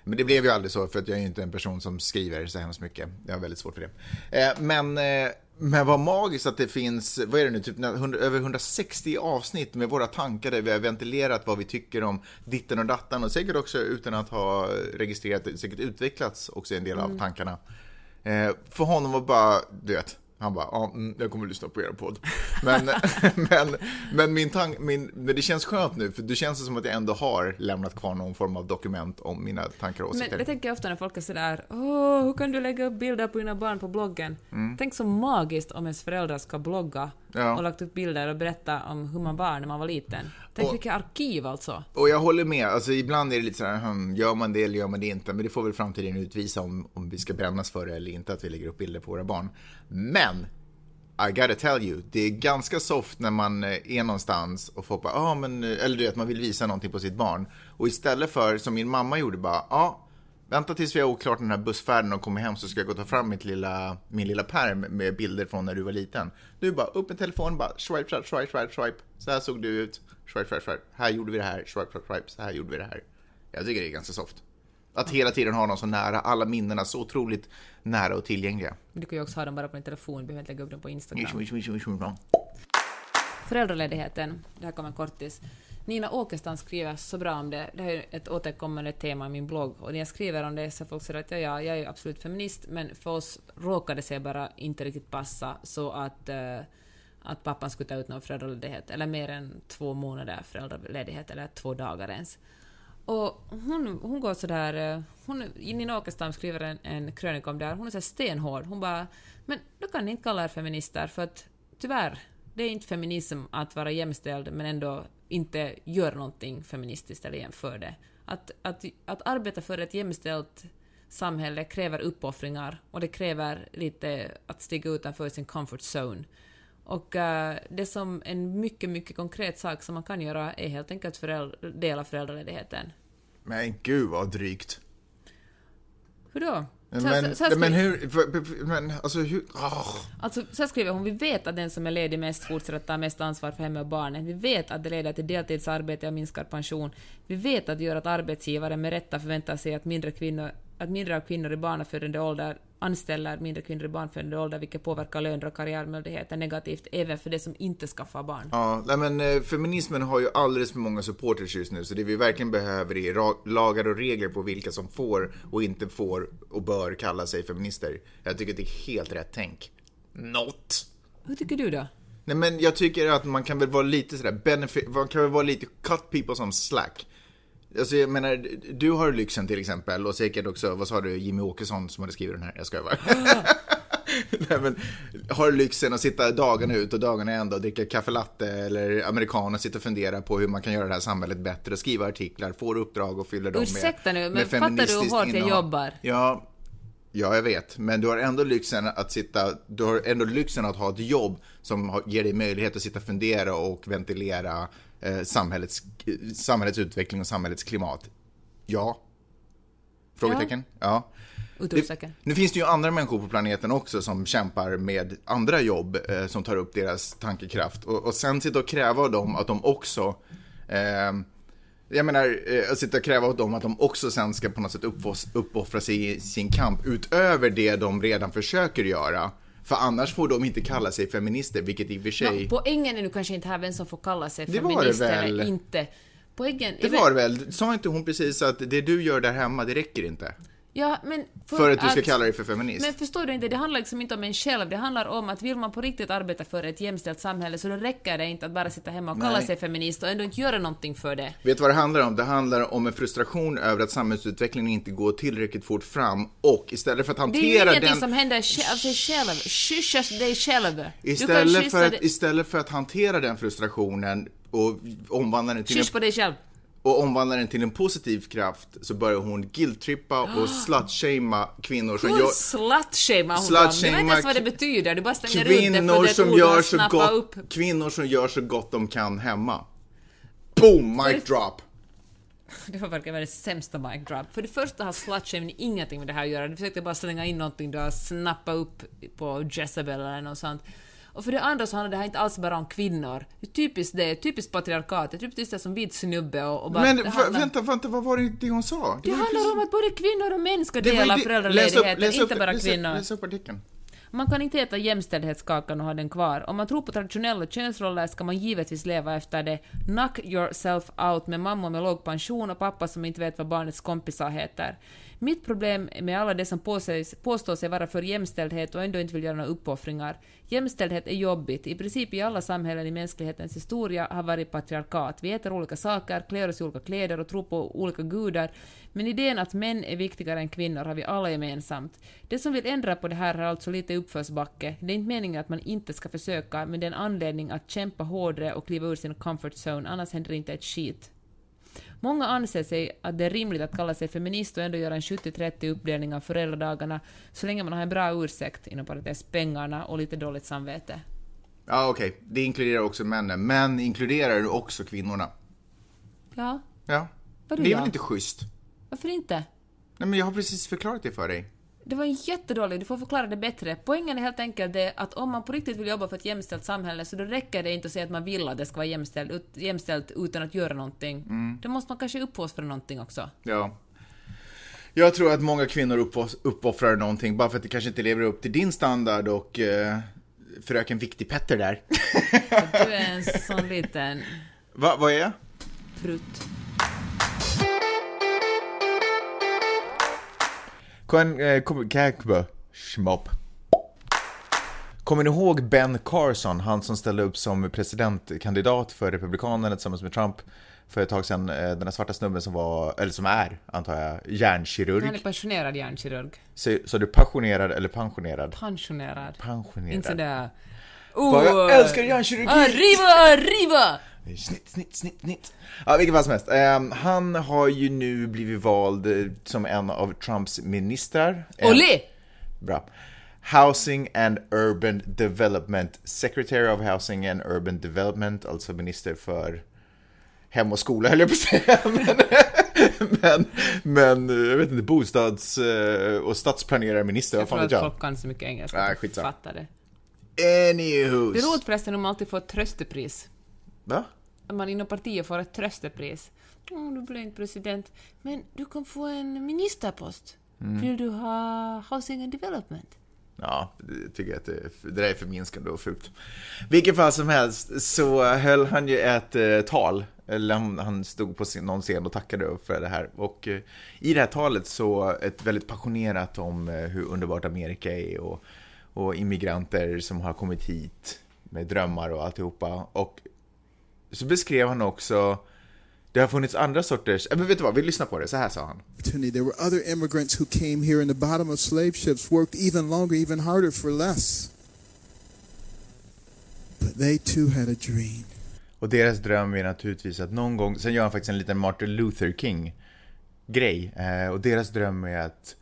Men det blev ju aldrig så, för att jag är ju inte en person som skriver så hemskt mycket. Jag har väldigt svårt för det. Eh, men, eh, men vad magiskt att det finns, vad är det nu, typ 100, över 160 avsnitt med våra tankar där vi har ventilerat vad vi tycker om ditten och dattan och säkert också utan att ha registrerat, säkert utvecklats också en del av tankarna. Eh, för honom var bara, du vet, han bara, ja, mm, jag kommer att lyssna på er podd. Men, men, men, min tank, min, men det känns skönt nu, för det känns som att jag ändå har lämnat kvar någon form av dokument om mina tankar och Men åsikter. det tänker jag ofta när folk är sådär Åh, hur kan du lägga upp bilder på dina barn på bloggen? Tänk så magiskt om ens föräldrar ska blogga Mm. Ja. och lagt upp bilder och berätta om hur man var när man var liten. Tänk Och- vilket arkiv alltså. Och jag håller med, alltså ibland är det lite sådär, hmm, gör man det eller gör man det inte? Men det får väl framtiden utvisa om, om vi ska brännas för det eller inte, att vi lägger upp bilder på våra barn. Men, i gotta tell you, det är ganska soft när man eh, är någonstans och folk bara, ah, men, eh, eller du vet, man vill visa någonting på sitt barn. Och istället för, som min mamma gjorde, bara, ja, ah, vänta tills vi har åkt klart den här bussfärden och kommer hem så ska jag gå och ta fram mitt lilla, min lilla pärm med bilder från när du var liten. Du bara, upp med telefonen, bara, swipe, swipe, swipe, swipe, swipe. Så här såg du ut, swipe, swipe, swipe. Här gjorde vi det här, swipe, swipe, swipe. Så här gjorde vi det här. Jag tycker det är ganska soft. Att hela tiden ha någon så nära, alla minnena så otroligt nära och tillgängliga. Du kan ju också ha dem bara på din telefon, behöver inte lägga upp dem på Instagram. Föräldraledigheten, det här kommer kortis. Nina Åkestam skriver så bra om det. Det här är ett återkommande tema i min blogg. Och när jag skriver om det så folk säger att ja, ja, jag är absolut feminist, men för oss råkade det sig bara inte riktigt passa så att, eh, att pappan skulle ta ut någon föräldraledighet, eller mer än två månader föräldraledighet, eller två dagar ens. Och hon, hon går sådär... Eh, hon, Nina Åkestam skriver en, en krönika om det här. Hon är så stenhård. Hon bara ”men då kan ni inte kalla er feminister för att tyvärr, det är inte feminism att vara jämställd men ändå inte göra någonting feministiskt eller jämför det. Att, att, att arbeta för ett jämställt samhälle kräver uppoffringar och det kräver lite att stiga utanför sin comfort zone. Och uh, det som en mycket, mycket konkret sak som man kan göra är helt enkelt föräldra, dela föräldraledigheten. Men gud vad drygt. Hur då? Men, så- så här men hur, men alltså hur, ah. Alltså, så här skriver hon, vi vet att den som är ledig mest fortsätter att ta mest ansvar för hemmet och barnen. Vi vet att det leder till deltidsarbete och minskad pension. Vi vet att det gör att arbetsgivare med rätta förväntar sig att mindre, kvinnor, att mindre av kvinnor i barnafödande ålder anställer mindre kvinnor i barnafödande ålder, vilket påverkar löner och karriärmöjligheter negativt, även för de som inte skaffar barn. Ja, men eh, feminismen har ju alldeles för många supporters just nu, så det vi verkligen behöver är lagar och regler på vilka som får och inte får och bör kalla sig feminister. Jag tycker det är helt rätt tänk. Not. Hur tycker du då? Nej men jag tycker att man kan väl vara lite sådär benefit, man kan väl vara lite cut people som slack. Alltså jag menar, du har lyxen till exempel och säkert också, vad sa du, Jimmy Åkesson som hade skrivit den här, jag skojar bara. Nej, men, har lyxen att sitta dagarna ut och dagarna ända och dricka kaffe latte eller americano och sitta och fundera på hur man kan göra det här samhället bättre, skriva artiklar, får uppdrag och fyller dem med Ursäkta nu, men med fattar du hur hårt jag jobbar? Ja, ja, jag vet. Men du har ändå lyxen att sitta, du har ändå lyxen att ha ett jobb som ger dig möjlighet att sitta och fundera och ventilera eh, samhällets, samhällets utveckling och samhällets klimat. Ja. Frågetecken? Ja. Utropstecken. Nu finns det ju andra människor på planeten också som kämpar med andra jobb eh, som tar upp deras tankekraft. Och, och sen sitta och kräva av dem att de också eh, jag menar, eh, att sitta och kräva av dem att de också sen ska på något sätt uppoffra sig i sin kamp utöver det de redan försöker göra. För annars får de inte kalla sig feminister, vilket i och för sig... Nå, poängen är nu kanske inte här vem som får kalla sig Det feminist eller inte. Poängen Det var det väl? Sa inte hon precis att det du gör där hemma, det räcker inte? Ja, men För att du ska kalla dig för feminist? Men förstår du inte, det handlar liksom inte om en själv, det handlar om att vill man på riktigt arbeta för ett jämställt samhälle så då räcker det inte att bara sitta hemma och kalla Nej. sig feminist och ändå inte göra någonting för det. Vet du vad det handlar om? Det handlar om en frustration över att samhällsutvecklingen inte går tillräckligt fort fram och istället för att Det är ju hantera ingenting den... som händer av sig själv. Kyssa dig själv. Istället för, att, istället för att hantera den frustrationen och omvandla den till Kyss på dig själv. Och omvandla den till en positiv kraft så börjar hon guilt-trippa och slut-shamea kvinnor som gör... slutshamar hon dem? Du vet inte ens Slutshamea vad det betyder, du bara det för Kvinnor det är ett som, gör så gott, upp. kvinnor som gör så gott de kan hemma. Boom! Mic drop! Det var verkligen vara det sämsta mic drop. För det första har slutshaming ingenting med det här att göra. Du försökte bara slänga in någonting du har snappat upp på Jezebel eller något sånt. Och för det andra så handlar det här inte alls bara om kvinnor. Det typiskt det, typiskt patriarkat. Det är typiskt det som vit snubbe och, och bara... Men det handlar- vänta, vänta, vad var det det hon sa? Det ju handlar om att både kvinnor och män ska det dela det- föräldraledigheten, läs upp- inte bara läs upp- kvinnor. Läs upp artikeln. Man kan inte äta jämställdhetskakan och ha den kvar. Om man tror på traditionella könsroller ska man givetvis leva efter det. Knock yourself out med mamma med låg pension och pappa som inte vet vad barnets kompisar heter. Mitt problem med alla de som påstår, påstår sig vara för jämställdhet och ändå inte vill göra några uppoffringar. Jämställdhet är jobbigt. I princip i alla samhällen i mänsklighetens historia har varit patriarkat. Vi äter olika saker, klär oss i olika kläder och tror på olika gudar. Men idén att män är viktigare än kvinnor har vi alla gemensamt. Det som vill ändra på det här har alltså lite uppförsbacke. Det är inte meningen att man inte ska försöka, men det är en anledning att kämpa hårdare och kliva ur sin comfort zone, annars händer inte ett skit. Många anser sig att det är rimligt att kalla sig feminist och ändå göra en 70-30 uppdelning av föräldradagarna så länge man har en bra ursäkt, inom parentes pengarna och lite dåligt samvete. Ja, okej. Det inkluderar också männen. Men inkluderar du också kvinnorna? Ja, Ja. Vadå det är ja? väl inte schysst? varför inte? Nej, men jag har precis förklarat det för dig. Det var en jättedålig, du får förklara det bättre. Poängen är helt enkelt det att om man på riktigt vill jobba för ett jämställt samhälle så då räcker det inte att säga att man vill att det ska vara jämställt, ut, jämställt utan att göra någonting. Då måste man kanske uppfostra någonting också. Ja. Jag tror att många kvinnor uppoff- uppoffrar någonting bara för att det kanske inte lever upp till din standard och eh, fröken Viktig Petter där. Du är en sån liten Va, vad är jag? prutt. Kan, eh, kom, kakbö, schmopp. Kommer ni ihåg Ben Carson, han som ställde upp som presidentkandidat för Republikanerna tillsammans med Trump för ett tag sedan, eh, den där svarta snubben som var, eller som är, antar jag, hjärnkirurg. Han är pensionerad hjärnkirurg. Så, så du passionerad eller pensionerad? Pensionerad. Pensionerad. Inte sådär... Vad jag Oh, älskar hjärnkirurgi! Arriva, arriva! Snitt, snitt, snitt, snitt. Ja, vilket fall som helst. Ehm, han har ju nu blivit vald eh, som en av Trumps ministrar. En- Olé! Bra. Housing and Urban Development. Secretary of Housing and Urban Development, alltså minister för hem och skola höll jag på att säga. Men, men, men jag vet inte, bostads eh, och stadsplanerarminister, vad Jag fan tror vet att jag. folk kan så mycket engelska Nej, att de skitsamma. fattar det. Anywho. Det är roligt förresten om man alltid får ett tröstepris. Va? Man inom partiet får ett tröstepris. Åh, du blev inte president. Men du kan få en ministerpost. Mm. Vill du ha housing and development? Ja, det tycker jag att det, det där är förminskande och fult. Vilken fall som helst så höll han ju ett eh, tal, eller han, han stod på sin, någon scen och tackade för det här. Och eh, i det här talet så ett väldigt passionerat om eh, hur underbart Amerika är och, och immigranter som har kommit hit med drömmar och alltihopa. Och så beskrev han också, det har funnits andra sorters, äh, men vet du vad, vi lyssnar på det, så här sa han. There were other immigrants who came here in the bottom of slave ships, worked even longer, even harder for less. But they too had a dream. Och deras dröm är naturligtvis att någon gång, sen gör han faktiskt en liten Martin Luther King grej. Eh, och deras dröm är att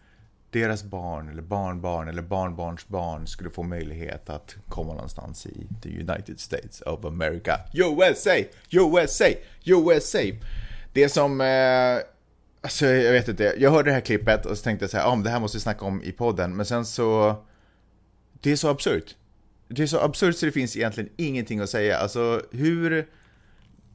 deras barn eller barnbarn eller barnbarns barn skulle få möjlighet att komma någonstans i the United States of America. USA! USA! USA! Det som, eh, alltså jag vet inte, jag hörde det här klippet och så tänkte jag så här, ah, det här måste vi snacka om i podden, men sen så, det är så absurt. Det är så absurt så det finns egentligen ingenting att säga. Alltså hur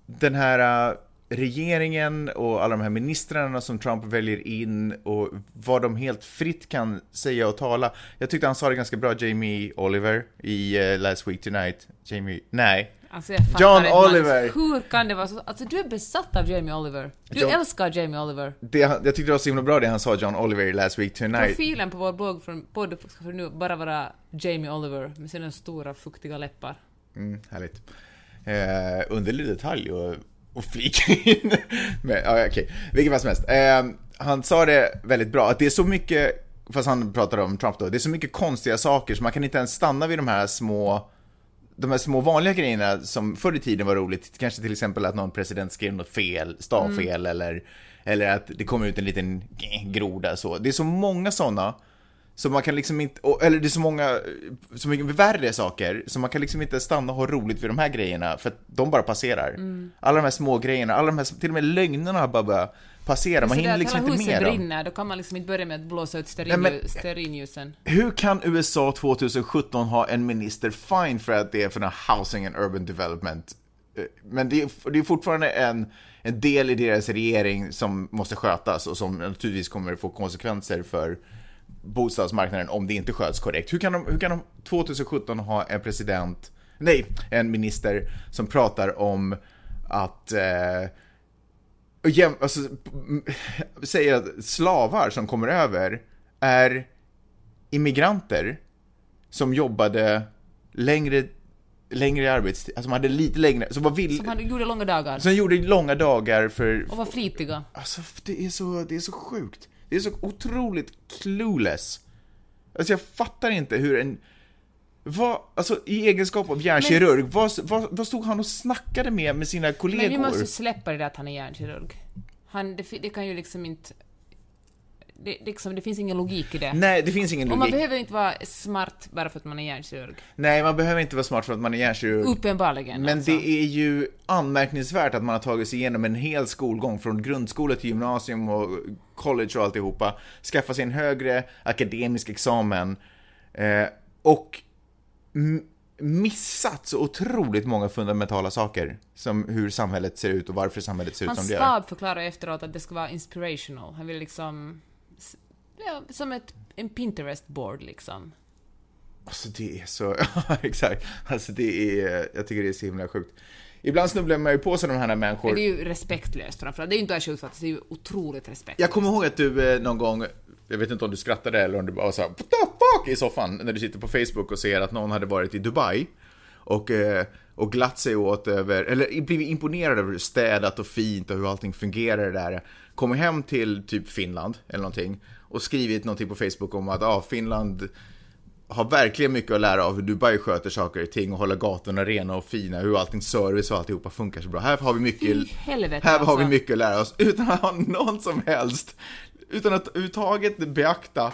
den här uh, regeringen och alla de här ministrarna som Trump väljer in och vad de helt fritt kan säga och tala. Jag tyckte han sa det ganska bra, Jamie Oliver, i uh, Last Week Tonight. Jamie, nej. Alltså jag John inte, Oliver. Hur kan det vara så? Alltså du är besatt av Jamie Oliver. Du John- älskar Jamie Oliver. Det, jag tyckte det var så himla bra det han sa, John Oliver, i Last Week Tonight. Profilen på vår blogg från podd ska för nu bara vara Jamie Oliver med sina stora fuktiga läppar. Mm, härligt. Eh, underlig detalj och, och flika in. Men, ja, okej. Vilket fall som helst. Eh, han sa det väldigt bra, att det är så mycket, fast han pratade om Trump då, det är så mycket konstiga saker så man kan inte ens stanna vid de här små de här små vanliga grejerna som förr i tiden var roligt, kanske till exempel att någon president skrev något fel, stavfel eller, eller att det kom ut en liten groda så. Det är så många sådana så man kan liksom inte, eller det är så många, så mycket värre saker, så man kan liksom inte stanna och ha roligt vid de här grejerna, för att de bara passerar. Alla de här små grejerna, alla de här, till och med lögnerna bara börjar passera, man hinner liksom inte med dem. brinner, då kan man liksom inte börja med att blåsa ut stearinljusen. Hur kan USA 2017 ha en minister fine för att det är för den här housing and urban development? Eh, Men det är, det är fortfarande en, en del i deras regering som måste skötas och som naturligtvis kommer få konsekvenser för bostadsmarknaden om det inte sköts korrekt. Hur kan de, hur kan de 2017 ha en president, nej, en minister som pratar om att eh, jäm, alltså, säger att slavar som kommer över är immigranter som jobbade längre, längre arbetstid, alltså de hade lite längre, så vad vill, Som han gjorde långa dagar. som gjorde långa dagar för, Och var flitiga. alltså det är så, det är så sjukt. Det är så otroligt clueless. Alltså jag fattar inte hur en, vad, alltså i egenskap av hjärnkirurg, vad, vad, vad stod han och snackade med med sina kollegor? Men vi måste släppa det där att han är hjärnkirurg. Han, det, det kan ju liksom inte... Det, liksom, det finns ingen logik i det. Nej, det finns ingen Och man logik. behöver inte vara smart bara för att man är hjärnkirurg. Nej, man behöver inte vara smart för att man är hjärnkirurg. Uppenbarligen. Men alltså. det är ju anmärkningsvärt att man har tagit sig igenom en hel skolgång från grundskola till gymnasium och college och alltihopa, skaffa sig en högre akademisk examen eh, och missat så otroligt många fundamentala saker som hur samhället ser ut och varför samhället ser ut Hans som det gör. stab förklarar efteråt att det ska vara inspirational. Han vill liksom... Ja, som ett, en Pinterest-board liksom. Alltså det är så, ja exakt. Alltså det är, jag tycker det är så himla sjukt. Ibland snubblar man ju på sådana här människor. Men det är ju respektlöst framförallt. Det är ju inte sjukt det är ju otroligt respektlöst. Jag kommer ihåg att du eh, någon gång, jag vet inte om du skrattade eller om du bara sa What the fuck i soffan när du sitter på Facebook och ser att någon hade varit i Dubai och, eh, och glatt sig åt över, eller blivit imponerad över hur städat och fint och hur allting fungerar där. Kommer hem till typ Finland eller någonting och skrivit någonting på Facebook om att ah, Finland har verkligen mycket att lära av hur Dubai sköter saker och ting och håller gatorna rena och fina, hur allting service och alltihopa funkar så bra. Här har vi mycket, helvete, här har vi alltså. mycket att lära oss utan att ha någon som helst, utan att överhuvudtaget beakta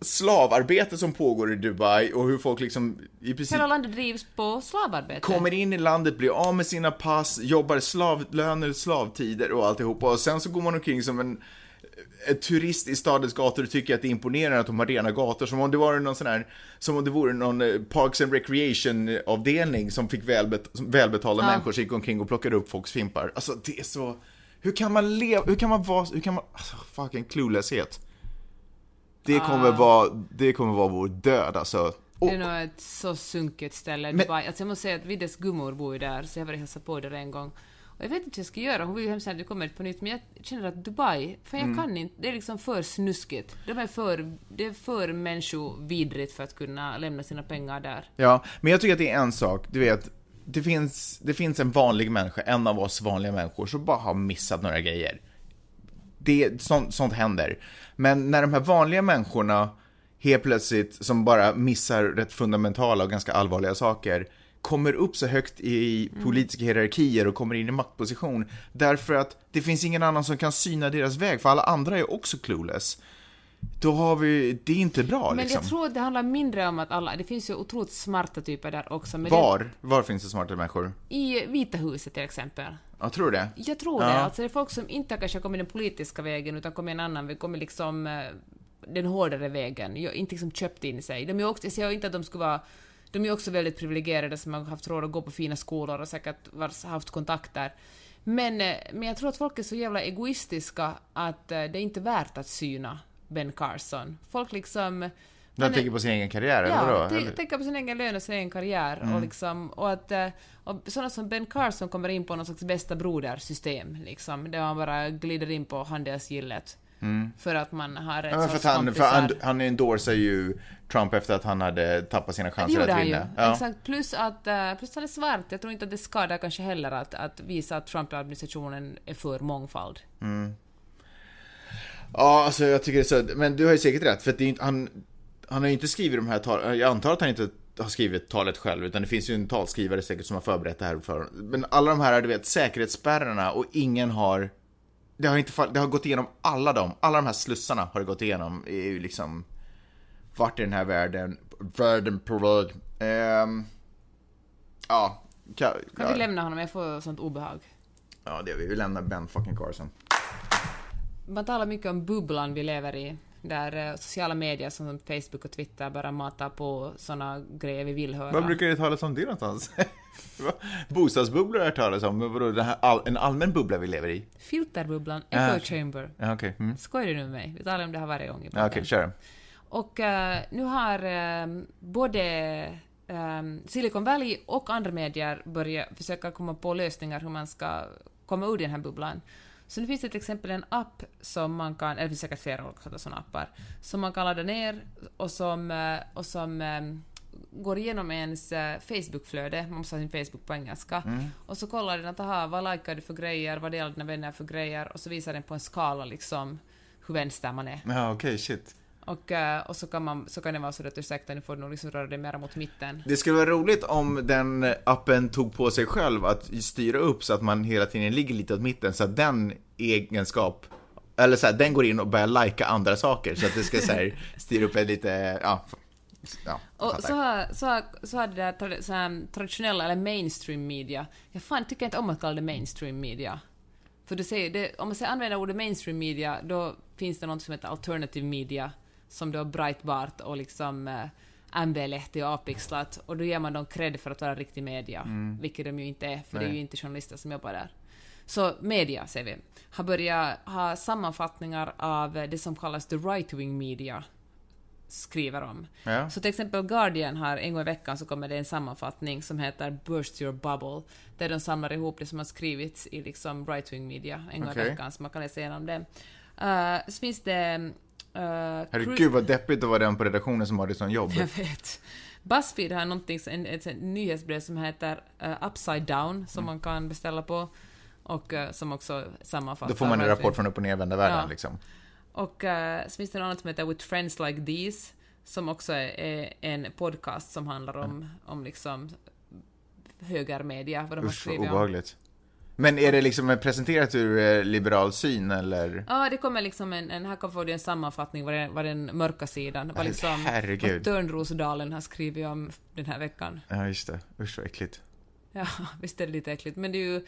slavarbete som pågår i Dubai och hur folk liksom i princip Hela landet drivs på slavarbete. kommer in i landet, blir av med sina pass, jobbar slavlöner, slavtider och alltihopa och sen så går man omkring som en, en turist i stadens gator tycker att det är imponerande att de har rena gator, som om det var någon sån här, som om det vore någon eh, Parks and Recreation avdelning som fick välbet, välbetalda Ja. människor som gick omkring och plockade upp folks fimpar. Alltså det är så, hur kan man leva, hur kan man vara, hur kan man, alltså fucking cluelesshet. Det kommer vara, det kommer vara vår död alltså. Och, Det är nog ett så sunkigt ställe, Men- Dubai. Alltså jag måste säga att Viddes gummor bor ju där, så jag har varit hälsat på där en gång. Och jag vet inte vad jag ska göra, hon vill ju hemskt att du kommer på nytt, men jag känner att Dubai, för Mm. jag kan inte, det är liksom för snuskigt. De är för, det är för människovidrigt för att kunna lämna sina pengar där. Ja, men jag tycker att det är en sak, du vet, det finns, det finns en vanlig människa, en av oss vanliga människor, som bara har missat några grejer. Det, sånt, sånt händer. Men när de här vanliga människorna helt plötsligt, som bara missar rätt fundamentala och ganska allvarliga saker, kommer upp så högt i politiska hierarkier och kommer in i maktposition, därför att det finns ingen annan som kan syna deras väg, för alla andra är också clueless. Då har vi, det är inte bra Men liksom. jag tror att det handlar mindre om att alla, det finns ju otroligt smarta typer där också. Var? Var finns det smarta människor? Det, I Vita huset till exempel. Jag tror det. Jag tror Ja. det. Alltså det är folk som inte kanske kommit den politiska vägen utan kommit en annan väg, kommit liksom eh, den hårdare vägen, Jag- inte liksom köpt in sig. De är också, jag säger inte att de skulle vara de är också väldigt privilegierade som har haft råd att gå på fina skolor och säkert haft kontakter. Men, eh, men jag tror att folk är så jävla egoistiska att eh, det är inte värt att syna Ben Carson. Folk liksom... De han är- tänker på sin egen karriär, eller Ja, vadå? t- Eller? tänka på sin egen lön och sin egen karriär. Och, liksom, och att eh, och sådana som Ben Carson kommer in på någon slags bästa broder-system, liksom, där man bara glider in på handelsgillet. För att man har ett Ja, för att han, för han, han endorsar ju Trump efter att han hade tappat sina Det chanser gjorde att han ju. vinna. Ja. Exakt. Plus att, eh, plus att han är svart. Jag tror inte att det skadar kanske heller att, att visa att Trump-administrationen är för mångfald. ja, alltså jag tycker det är så, men du har ju säkert rätt, för att det inte, han, han har ju inte skrivit de här talen, jag antar att han inte har skrivit talet själv, utan det finns ju en talskrivare säkert som har förberett det här för. Men alla de här, du vet, säkerhetsspärrarna och ingen har, det har inte fall, det har gått igenom alla dem, alla de här slussarna har det gått igenom, är ju liksom, vart i den här världen, världen på väg. Ehm, ja, kan, Kan ja, vi lämna honom? Jag får sånt obehag. ja, det vi, vi lämnar Ben fucking Carson. Man talar mycket om bubblan vi lever i, där eh, sociala medier som Facebook och Twitter bara matar på såna grejer vi vill höra. Vad brukar det talas om det någonstans? Bostadsbubblor har jag talas om, men vadå, all, en allmän bubbla vi lever i? Filterbubblan, Ah, echo okej. chamber. Ja, okej. Mm. Skojar du nu med mig? Vi talar om det här varje gång i okej, kör. Och eh, nu har eh, både eh, Silicon Valley och andra medier börjat försöka komma på lösningar hur man ska komma ur den här bubblan. Så nu finns det till exempel en app som man kan, eller det finns säkert flera olika sådana appar, som man kan ladda ner och som, eh, och som eh, går igenom ens eh, Facebook-flöde, man måste ha sin Facebook på engelska, och så kollar den att aha, vad likar du för grejer, vad delar dina vänner för grejer, och så visar den på en skala liksom hur vänster man är. Ja, okej, shit. Och, eh, och så, kan man, så kan det vara så att ursäkta, nu får du nog liksom röra dig mer mot mitten. Det skulle vara roligt om den appen tog på sig själv att styra upp så att man hela tiden ligger lite åt mitten, så att den egenskap, eller så här, den går in och börjar lajka andra saker, så att det ska så här, styra upp en lite, ja, ja, Och så har, så, har, så har det där så här, traditionella, eller mainstream media, jag fan tycker inte om att kalla det mainstream media. För du säger, det, om man säger använder ordet mainstream media, då finns det något som heter alternative media, som då Breitbart och liksom eh, och Apixlat, och då ger man dem cred för att vara riktig media, vilket de ju inte är, för det är Nej. ju inte journalister som jobbar där. Så media, säger vi, har börjat ha sammanfattningar av det som kallas the right-wing media, skriver om. Ja. Så till exempel Guardian har en gång i veckan så kommer det en sammanfattning som heter Burst your bubble, där de samlar ihop det som har skrivits i liksom right-wing media en gång Okej. i veckan, så man kan läsa igenom det. Uh, så finns det... Uh, Herregud vad deppigt att vara den på redaktionen som har det som jobb. jag vet. Buzzfeed har någonting, en, ett, ett nyhetsbrev som heter uh, Upside Down, som man kan beställa på, och uh, som också sammanfattar... Då får man en rapport från upp och nervända världen Ja. liksom. Och uh, så finns det något annat som heter With Friends Like These, som också är, är en podcast som handlar om, om liksom högermedia, vad de har Usch vad skrivit om. Men är det liksom presenterat ur eh, liberal syn eller? Ja, det kommer liksom en, en här får du en sammanfattning vad den, vad den mörka sidan, vad liksom Herregud. vad Törnrosdalen har skrivit om den här veckan. Ja, just det. Usch vad äckligt. Ja, visst är det lite äckligt, men det är ju...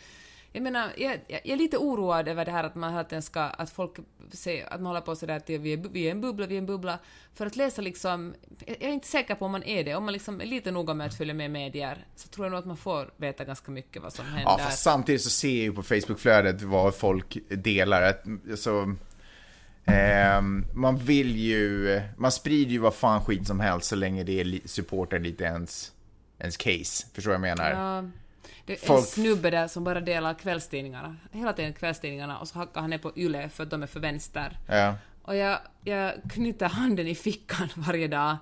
Jag menar, jag, jag jag är lite oroad över det här att man hela tiden ska, att folk säger, att man håller på sådär att vi är, vi är en bubbla, vi är en bubbla. För att läsa liksom, jag jag är inte säker på om man är det, om man liksom är lite noga med att följa med medier, så tror jag nog att man får veta ganska mycket vad som händer. Ja, fast samtidigt så ser jag ju på Facebook-flödet vad folk delar. Att, så, ehm, man vill ju, man sprider ju vad fan skit som helst så länge det är supportar lite ens, ens case. Förstår vad jag menar? Ja, det är en Folk- snubbe där som bara delar kvällstidningarna, hela tiden kvällstidningarna, och så hackar han ner på YLE för att de är för vänster. Ja. Och jag, jag knyter handen i fickan varje dag,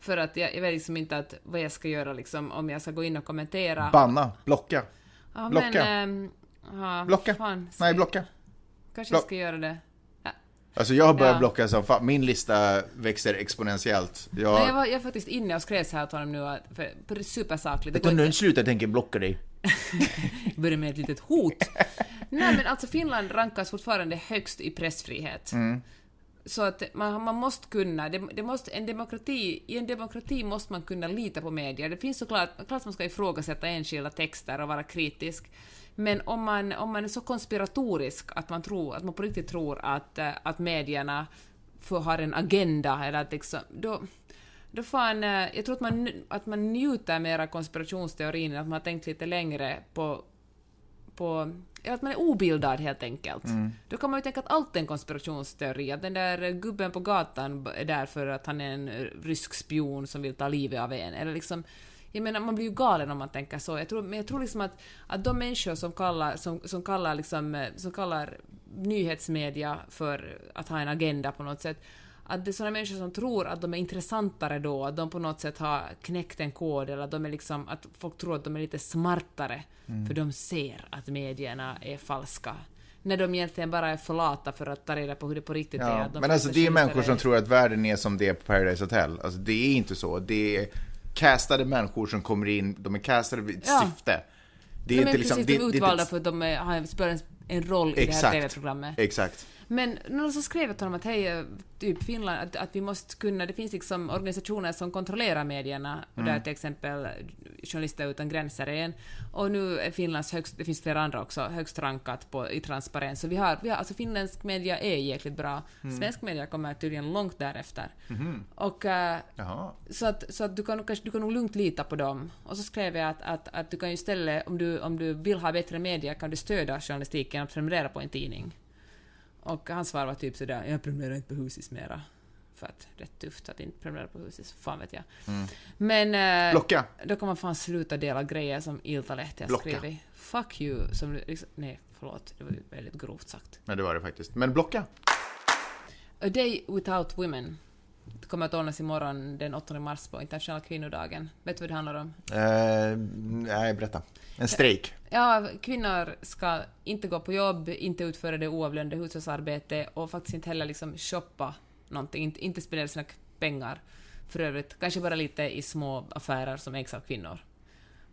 för att jag, jag vet liksom inte att, vad jag ska göra liksom, om jag ska gå in och kommentera. Banna, blocka, Ja, Blocka. Men, ehm, ja, blocka. Fan, ska, Nej, blocka. Kanske Block. jag ska göra det. Alltså jag har börjat Ja. blocka som fan. Min lista växer exponentiellt. Jag, Men jag var, jag var faktiskt inne och skrev så här åt honom nu, för, för det är supersakligt. Går nu inte- slutar jag tänka blocka dig. börjar med ett litet hot. Nej men alltså Finland rankas fortfarande högst i pressfrihet. Så att man, man måste kunna, det, det måste, en demokrati, i en demokrati måste man kunna lita på medier. Det finns såklart, klart man ska ifrågasätta enskilda texter och vara kritisk. Men om man, om man är så konspiratorisk att man, tror, att man på riktigt tror att, eh, att medierna för, har en agenda, eller att liksom, då, då fan, eh, jag tror att man, att man njuter mer av konspirationsteorin, att man har tänkt lite längre på, på att man är obildad helt enkelt. Mm. Då kan man ju tänka att allt är en konspirationsteori, att den där gubben på gatan är där för att han är en rysk spion som vill ta livet av en, eller liksom jag menar, man blir ju galen om man tänker så. Jag tror, men jag tror liksom att, att de människor som kallar, som, som kallar, liksom, eh, som kallar nyhetsmedia för att ha en agenda på något sätt, att det är sådana människor som tror att de är intressantare då, att de på något sätt har knäckt en kod, eller att, de är liksom, att folk tror att de är lite smartare, Mm. för de ser att medierna är falska. När de egentligen bara är för lata för att ta reda på hur det på riktigt är. Ja, att de men alltså det är människor journalister som tror att världen är som det är på Paradise Hotel. Alltså det är inte så. Det är castade människor som kommer in, de är castade vid ett Ja. syfte. Det De är är inte liksom... precis Det, de är det, utvalda det, för att de är, har, spelar en, en roll i det här. TV-programmet. Exakt. Men någon som skrev till honom att hej, eh, typ Finland, att, att vi måste kunna, det finns liksom organisationer som kontrollerar medierna, och Mm. där till exempel Journalister utan gränser är en, och nu är Finlands högst, det finns flera andra också, högst rankat på, i transparens. Så vi har, vi har, alltså finländsk media är jäkligt bra, Mm. svensk media kommer tydligen långt därefter. Mhm. Och Jaha. så att, så att du, kan, kanske- du kan nog lugnt lita på dem. Och så skrev jag att, att, att du kan ju istället, om du, om du vill ha bättre media, kan du stödja journalistiken och prenumerera på en tidning. Och hans svar var typ sådär, jag prenumererar inte på Husis mera. För att det är tufft att inte prenumerera på Husis, fan vet jag. Men... eh, Blocka. Då kan man fan sluta dela grejer som Iltalehti har skrivit. Fuck you, som liksom, Nej, förlåt, det var väldigt grovt sagt. Men det var det faktiskt. Men blocka. A Day Without Women Det kommer att ordnas imorgon den 8 mars på internationella kvinnodagen. Vet du vad det handlar om? Eh, nej, berätta. En strejk. Ja, kvinnor ska inte gå på jobb, inte utföra det oavlönade hushållsarbete och faktiskt inte heller liksom shoppa någonting, inte, inte spendera sina pengar. För övrigt, kanske bara lite i små affärer som ägs av kvinnor.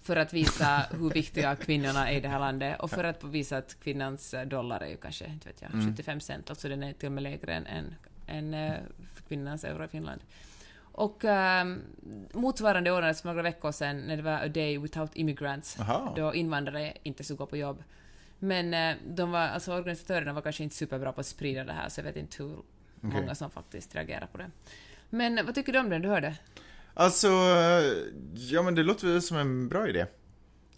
För att visa hur viktiga kvinnorna är i det här landet och för att visa att kvinnans dollar är ju kanske, inte vet jag, 75 cent, alltså den är till och med lägre än, än, än eh, kvinnans euro i Finland. Och um, motsvarande ordnades för några veckor sedan när det var A Day Without Immigrants, Aha. då invandrare inte skulle gå på jobb. Men eh, de var, alltså organisatörerna var kanske inte superbra på att sprida det här, så jag vet inte hur många som faktiskt reagerar på det. Men vad tycker du om det? Du hörde? Alltså, ja men det låter väl som en bra idé.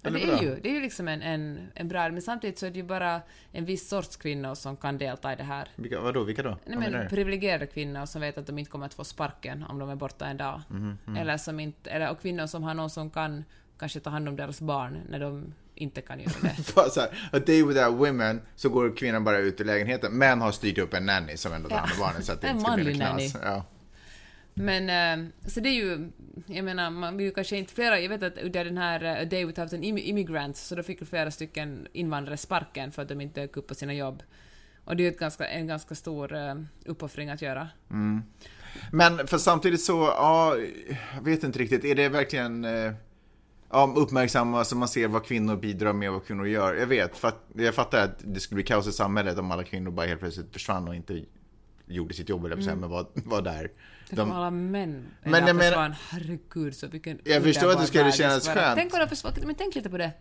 Ja, det är ju, det är ju liksom en, en, en bra, men samtidigt så är det ju bara en viss sorts kvinnor som kan delta i det här. Vilka, vadå, vilka då? Nej, men privilegierade kvinnor som vet att de inte kommer att få sparken om de är borta en dag. Mhm, Eller, som inte, eller och kvinnor som har någon som kan kanske ta hand om deras barn när de inte kan göra det. Så här, a day without women, så går kvinnan bara ut ur lägenheten, men har styrt upp en nanny som ändå tar hand om barnen så att det inte ska bli knas. Ja. Men, eh, så det är ju, jag menar, man vill ju kanske inte flera, jag vet att under den här eh, A Day Without an Immi- Immigrant, så då fick flera stycken invandrare sparken för att de inte dök upp på sina jobb. Och det är ju ganska, en ganska stor uh, uppoffring att göra. Men för samtidigt så, ja, jag vet inte riktigt, är det verkligen eh, ja, uppmärksamma så man ser vad kvinnor bidrar med och vad kvinnor gör? Jag vet, för att, jag fattar att det skulle bli kaos i samhället om alla kvinnor bara helt plötsligt försvann och inte gjorde sitt jobb, eller mm. men var, var där. Tänk om alla män Men men jag försvann. Herregud, så vilken Jag förstår att det skulle kännas skönt. Tänk om de försvann, men tänk lite på det.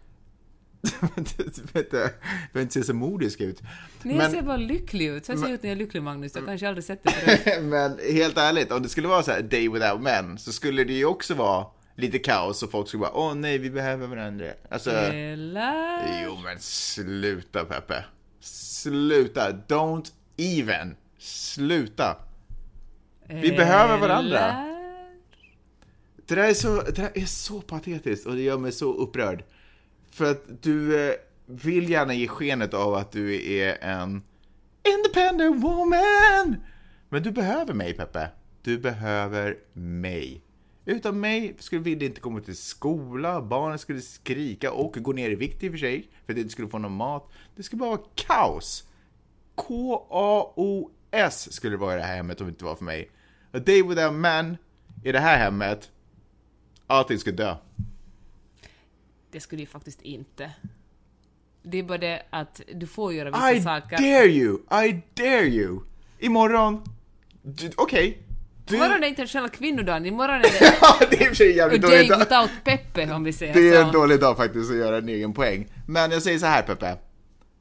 du, behöver inte se så modisk ut. Ni Men- ser bara lycklig ut. Så ser jag ut när jag är lycklig, Magnus. Jag kanske aldrig sett det. Men helt ärligt, om det skulle vara så här day without men, så skulle det ju också vara lite kaos och folk skulle bara åh nej, vi behöver varandra. Alltså, Eller? jo men sluta Peppe. Sluta, don't even. Sluta. Vi behöver varandra. Eller? Det där, är så, det där är så patetiskt och det gör mig så upprörd. För att du eh, vill gärna ge skenet av att du är en independent woman. Men du behöver mig Peppe. Du behöver mig. Utan mig skulle vi inte komma till skola, barnen skulle skrika och gå ner i vikt i och för sig, för att du inte skulle få någon mat. Det skulle bara vara kaos. K-A-O-S skulle det vara i det här hemmet om det inte var för mig. A day without man i det här hemmet, allting ska dö. Det skulle ju faktiskt inte. Det är bara det att du får göra vissa I saker. dare you! I dare you! Imorgon, okej. Du- Imorgon är internationella kvinnodagen. Imorgon är det Ja, det är i jävligt dålig dag. without Peppe, om vi säger Det är så. en dålig dag faktiskt att göra en egen poäng. Men jag säger så här Peppe.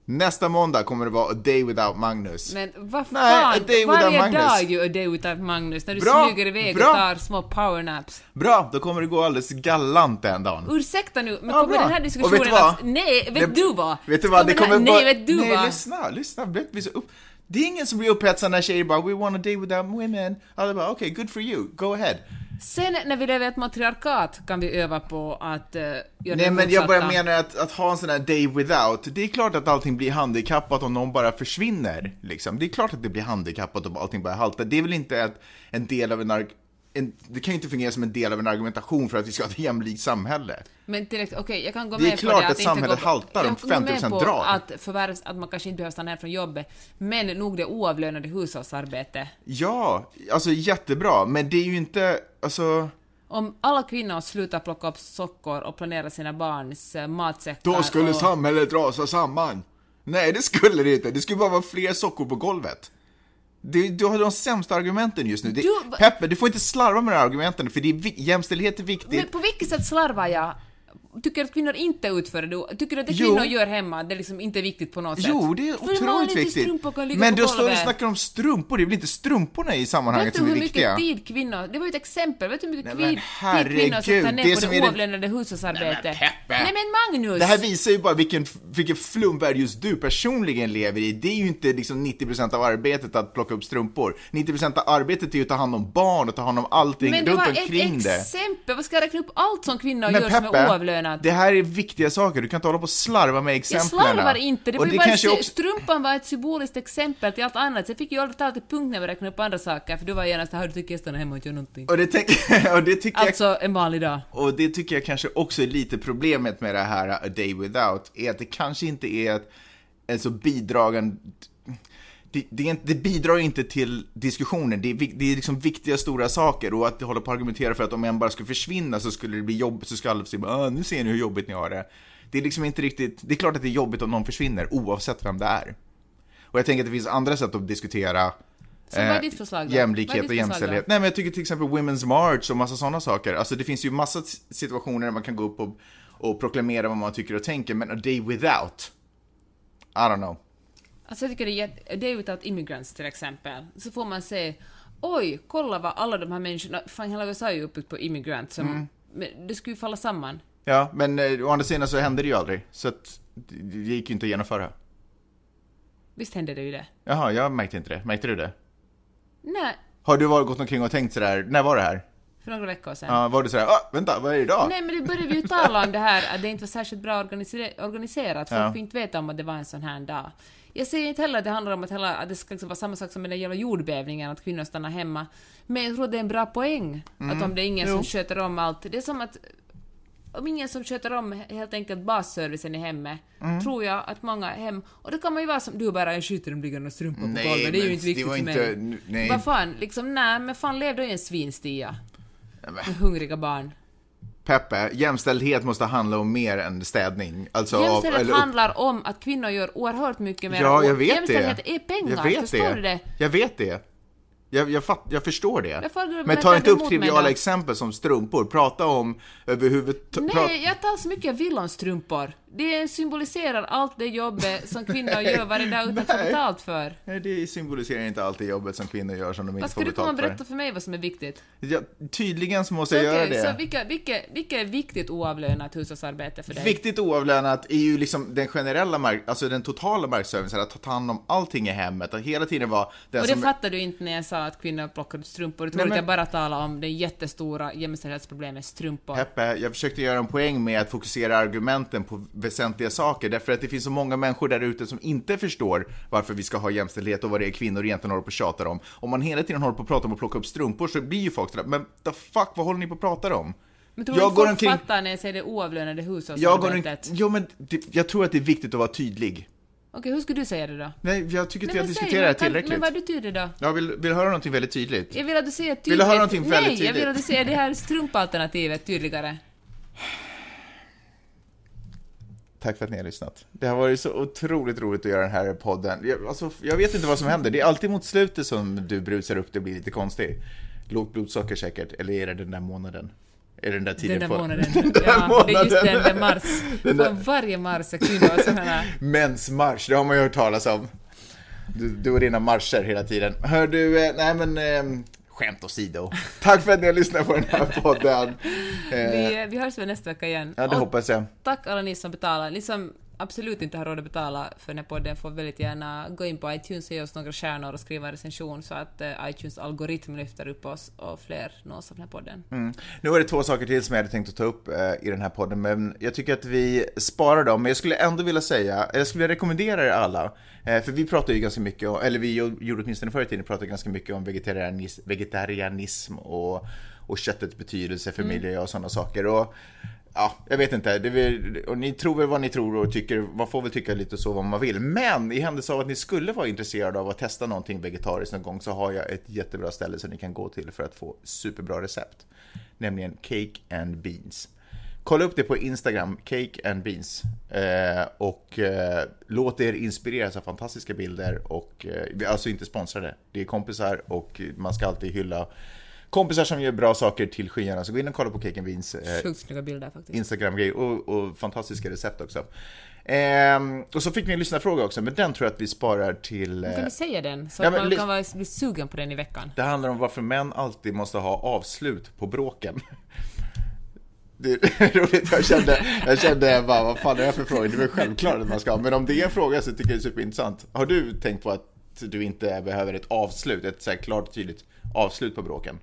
Nästa måndag kommer det vara A Day Without Magnus. Men vad Nej, fan, a day varje Magnus. dag ju A Day Without Magnus när du Bra, smyger iväg bra. och tar små powernaps. Bra, då kommer det gå alldeles galant den dagen. Ursäkta nu, men Ja, kommer bra. den här Och diskussionen vet du vad? att... Nej, vet Det- du vad? Vet du vad, det kommer bara... Nej, vet du Nej, vad? lyssna, lyssna. Det så upp... Det är ingen som blir upphetsad när tjejer bara “We want a day without women”. Alla bara “Okej, good for you, go ahead”. Sen när vi lever i ett matriarkat kan vi öva på att uh, göra Nej men jag bara menar att, att ha en sån här day without, det är klart att allting blir handikappat om någon bara försvinner. Liksom. Det är klart att det blir handikappat om allting bara haltar. Det är väl inte ett, en del av en, en det kan ju inte fungera som en del av en argumentation för att vi ska ha ett jämlikt samhälle. Men direkt, okej, jag kan gå Det är med klart på det att inte samhället gå på- haltar om jag kan gå med 50% på drar. Att, förvärvs, att man kanske inte behöver stanna hem från jobbet, men nog det oavlönade hushållsarbete. Ja, alltså jättebra, men det är ju inte, alltså... Om alla kvinnor slutar plocka upp sockor och planera sina barns eh, matsäckar Då skulle och... samhället rasa samman. Nej, det skulle det inte. Det skulle bara vara fler sockor på golvet. Du, du har de sämsta argumenten just nu. Det, Du- Peppe, du får inte slarva med de här argumenten, för det är, jämställdhet är viktigt. Men på vilket sätt slarvar jag? Tycker att kvinnor inte utför det? Tycker du att det Jo. kvinnor gör hemma, det är liksom inte viktigt på något sätt? Jo, det är otroligt viktigt. Men du står och golvet. snackar om strumpor, det är väl inte strumporna i sammanhanget Vet du som är hur viktiga? mycket tid kvinnor... Det var ju ett exempel. Vet du hur mycket Nej, men tid, tid kvinnor herregud, ner det på det det- oavlönade hushållsarbetet? Nej, men. Nej men Magnus! Det här visar ju bara vilken, vilken flumvärld just du personligen lever i. Det är ju inte liksom 90% av arbetet att plocka upp strumpor. 90% av arbetet är ju att ta hand om barn och ta hand om allting men det runt var omkring ett det. exempel. Vad ska jag räkna upp allt som kvinnor Men gör som är Peppe, oavlönat? det här är viktiga saker. Du kan inte hålla på och slarva med Jag exemplen. slarvar inte, det var Och ju bara kanske också... strumpan var ett symboliskt exempel till allt annat. Sen fick jag aldrig ta till punkt när vi räknade upp andra saker, för du var genast såhär, du tycker jag stannar hemma och inte gör någonting. Och det, tänk... och det tycker jag Alltså, en vanlig dag. Och det tycker jag kanske också är lite problemet med det här A Day Without, är att det kanske inte är ett, en så bidragande... Det, det, det bidrar inte till diskussionen, det det är liksom viktiga stora saker och att hålla på och argumentera för att om en bara skulle försvinna så skulle det bli jobbigt, så ska alla säga ah, nu ser ni hur jobbigt ni har det. Det är liksom inte riktigt, det är klart att det är jobbigt om någon försvinner oavsett vem det är. Och jag tänker att det finns andra sätt att diskutera Så vad är eh, ditt förslag då? Jämlikhet ditt och då? jämställdhet. Nej men jag tycker till exempel Women's March och massa sådana saker. Alltså det finns ju massa situationer där man kan gå upp och, och proklamera vad man tycker och tänker, men a day without, I don't know. Alltså jag tycker det är jätte... Day Without Immigrants till exempel. Så får man se, oj, kolla vad alla de här människorna... Fan, hela USA är ju uppbyggt på immigrants. Som, Mm. men det skulle ju falla samman. Ja, men eh, å andra sidan så hände det ju aldrig, så att det det gick ju inte att genomföra. Visst hände det ju det? Jaha, jag märkte inte det. Märkte du det? Nej, Har du varit gått omkring och tänkt sådär, när var det här? för några veckor sedan. Ja, var du sådär, ah, vänta, vad är det idag? Nej, men det började vi ju tala om det här att det inte var särskilt bra organiser- organiserat. Folk Ja. inte veta om att det var en sån här dag. Jag säger inte heller att det handlar om att, hela, att det ska liksom vara samma sak som med den jävla jordbävningen, att kvinnor stannar hemma. Men jag tror att det är en bra poäng. Att om det är ingen som sköter om allt. Det är som att om ingen som sköter om helt enkelt basservicen i hemmet, tror jag att många hem... Och det kan man ju vara som du bara, jag skiter i de liggande strumpor på golvet, det är ju inte viktigt för inte- mig. Vad fan, liksom nej, men fan lev då i en svinstia. men- Med hungriga barn. Peppe, jämställdhet måste handla om mer än städning. Alltså, av- Jämställdhet eller upp- handlar om att kvinnor gör oerhört mycket mer. Ja, jag vet Jämställdhet det. är pengar, jag vet förstår det. du det? Jag vet det. Jag, jag, fatt, jag förstår det. Du Men ta inte upp triviala exempel som strumpor. Prata om överhuvudtaget... Nej, jag tar så mycket jag vill om strumpor. Det symboliserar allt det jobbet som kvinnor gör varje dag utan att få betalt för. Nej, det symboliserar inte alltid jobbet som kvinnor gör som de Vad inte ska får du komma och betalt berätta för. för mig vad som är viktigt? Ja, tydligen så måste Så, jag göra okej, det. så vilka, vilka, vilka är viktigt oavlönat hushållsarbete för dig? Viktigt oavlönat är ju liksom den generella mark, alltså den totala markservicen, att ta hand om allting i hemmet, att hela tiden vara den och det som... fattar du inte när jag sa att kvinnor plockar strumpor. Du tror Nej, att men- jag bara talar om det jättestora jämställdhetsproblemet strumpor. Peppe, jag försökte göra en poäng med att fokusera argumenten på väsentliga saker, därför att det finns så många människor där ute som inte förstår varför vi ska ha jämställdhet och vad det är kvinnor egentligen håller på och tjatar om. Om man hela tiden håller på att prata om att plocka upp strumpor så blir ju folk sådär, men the fuck, vad håller ni på att prata om? Men tror Jag du går omkring- fattar när jag säger det oavlönade Jag hushållsarbetet? Jo men, det, jag tror att det är viktigt att vara tydlig. Okej, hur skulle du säga det då? Nej, jag tycker inte säg, diskuterat det tillräckligt. Men vad betyder det då? Jag vill, vill höra någonting väldigt tydligt. Jag vill att du säger tydligt... Vill du höra någonting väldigt Nej, jag vill tydligt? att du säger det här strumpalternativet tydligare. Tack för att ni har lyssnat. Det har varit så otroligt roligt att göra den här podden. Jag, alltså, jag vet inte vad som händer. Det är alltid mot slutet som du brusar upp, det blir lite konstigt. Lågt blodsocker säkert, eller är det den där månaden? Är den där tiden Den där på... månaden. den där ja, det är just månaden. den där mars. Den där- varje mars det vara sådana här... Mensmarsch, det har man ju hört talas om. Du, du och dina marscher hela tiden. Hör du, eh, nej men eh, skämt åsido. Tack för att ni har lyssnat på den här podden. Eh, Vi, vi hörs väl nästa vecka igen. ja, det Och hoppas jag. Tack alla ni som betalar. Ni som absolut inte har råd att betala för den här podden får väldigt gärna gå in på iTunes och ge oss några stjärnor och skriva en recension så att eh, iTunes algoritm lyfter upp oss och fler nås av den här podden. Mm. Nu var det två saker till som jag hade tänkt att ta upp eh, i den här podden, men jag tycker att vi sparar dem. Men jag skulle ändå vilja säga, jag skulle rekommendera er alla, eh, för vi pratar ju ganska mycket, om, eller vi gjorde åtminstone förr i tiden, pratade ganska mycket om vegetarianis, vegetarianism och, och köttets betydelse för miljö och sådana saker. Och, Ja, jag vet inte. Det och ni tror väl vad ni tror och tycker, man får väl tycka lite så vad man vill. Men i händelse av att ni skulle vara intresserade av att testa någonting vegetariskt någon gång så har jag ett jättebra ställe som ni kan gå till för att få superbra recept. Nämligen Cake and Beans. Kolla upp det på Instagram, Cake and Beans. Eh, och eh, låt er inspireras av fantastiska bilder och eh, vi är alltså inte sponsrade. Det är kompisar och man ska alltid hylla kompisar som gör bra saker till skyarna. Så gå in och kolla på Cake and Beans. Eh, Sjukt snygga bilder faktiskt. Instagram-grej och, och fantastiska recept också. Ehm, och så fick vi en lyssnarfråga också, men den tror jag att vi sparar till... Kan Eh, du säga den? Så Ja, att man kan vara, bli sugen på den i veckan. det handlar om varför män alltid måste ha avslut på bråken. Det är roligt, jag kände, jag kände bara, vad fan är det för fråga? Det är väl självklart att man ska ha, men om det är en fråga så tycker jag det är superintressant. Har du tänkt på att du inte behöver ett avslut, ett så här klart och tydligt avslut på bråken?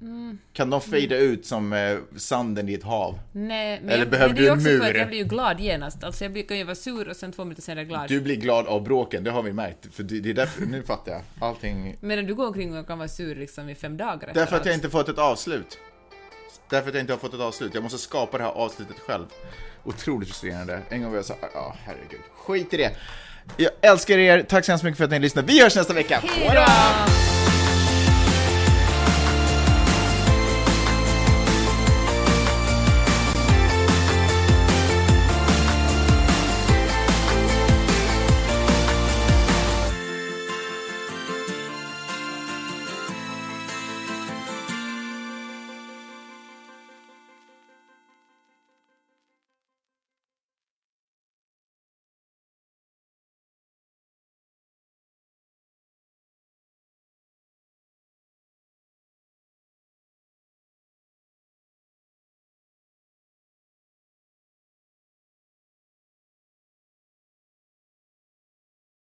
Mm. Kan de fejda ut som eh, sanden i ett hav? Nej, men Eller jag, behöver men det är du en också för mur? att jag blir ju glad genast. Alltså jag blir- kan ju vara sur och sen två minuter senare glad. Du blir glad av bråken, det har vi märkt. För det det är därför, nu fattar jag. Allting... Medan du går omkring och kan vara sur liksom i fem dagar Därför att jag inte fått ett avslut. Därför att jag inte har fått ett avslut. Jag måste skapa det här avslutet själv. Otroligt frustrerande. En gång var jag så ja herregud. Skit i det. Jag älskar er, tack så hemskt mycket för att ni lyssnade. Vi hörs nästa vecka! Hejdå!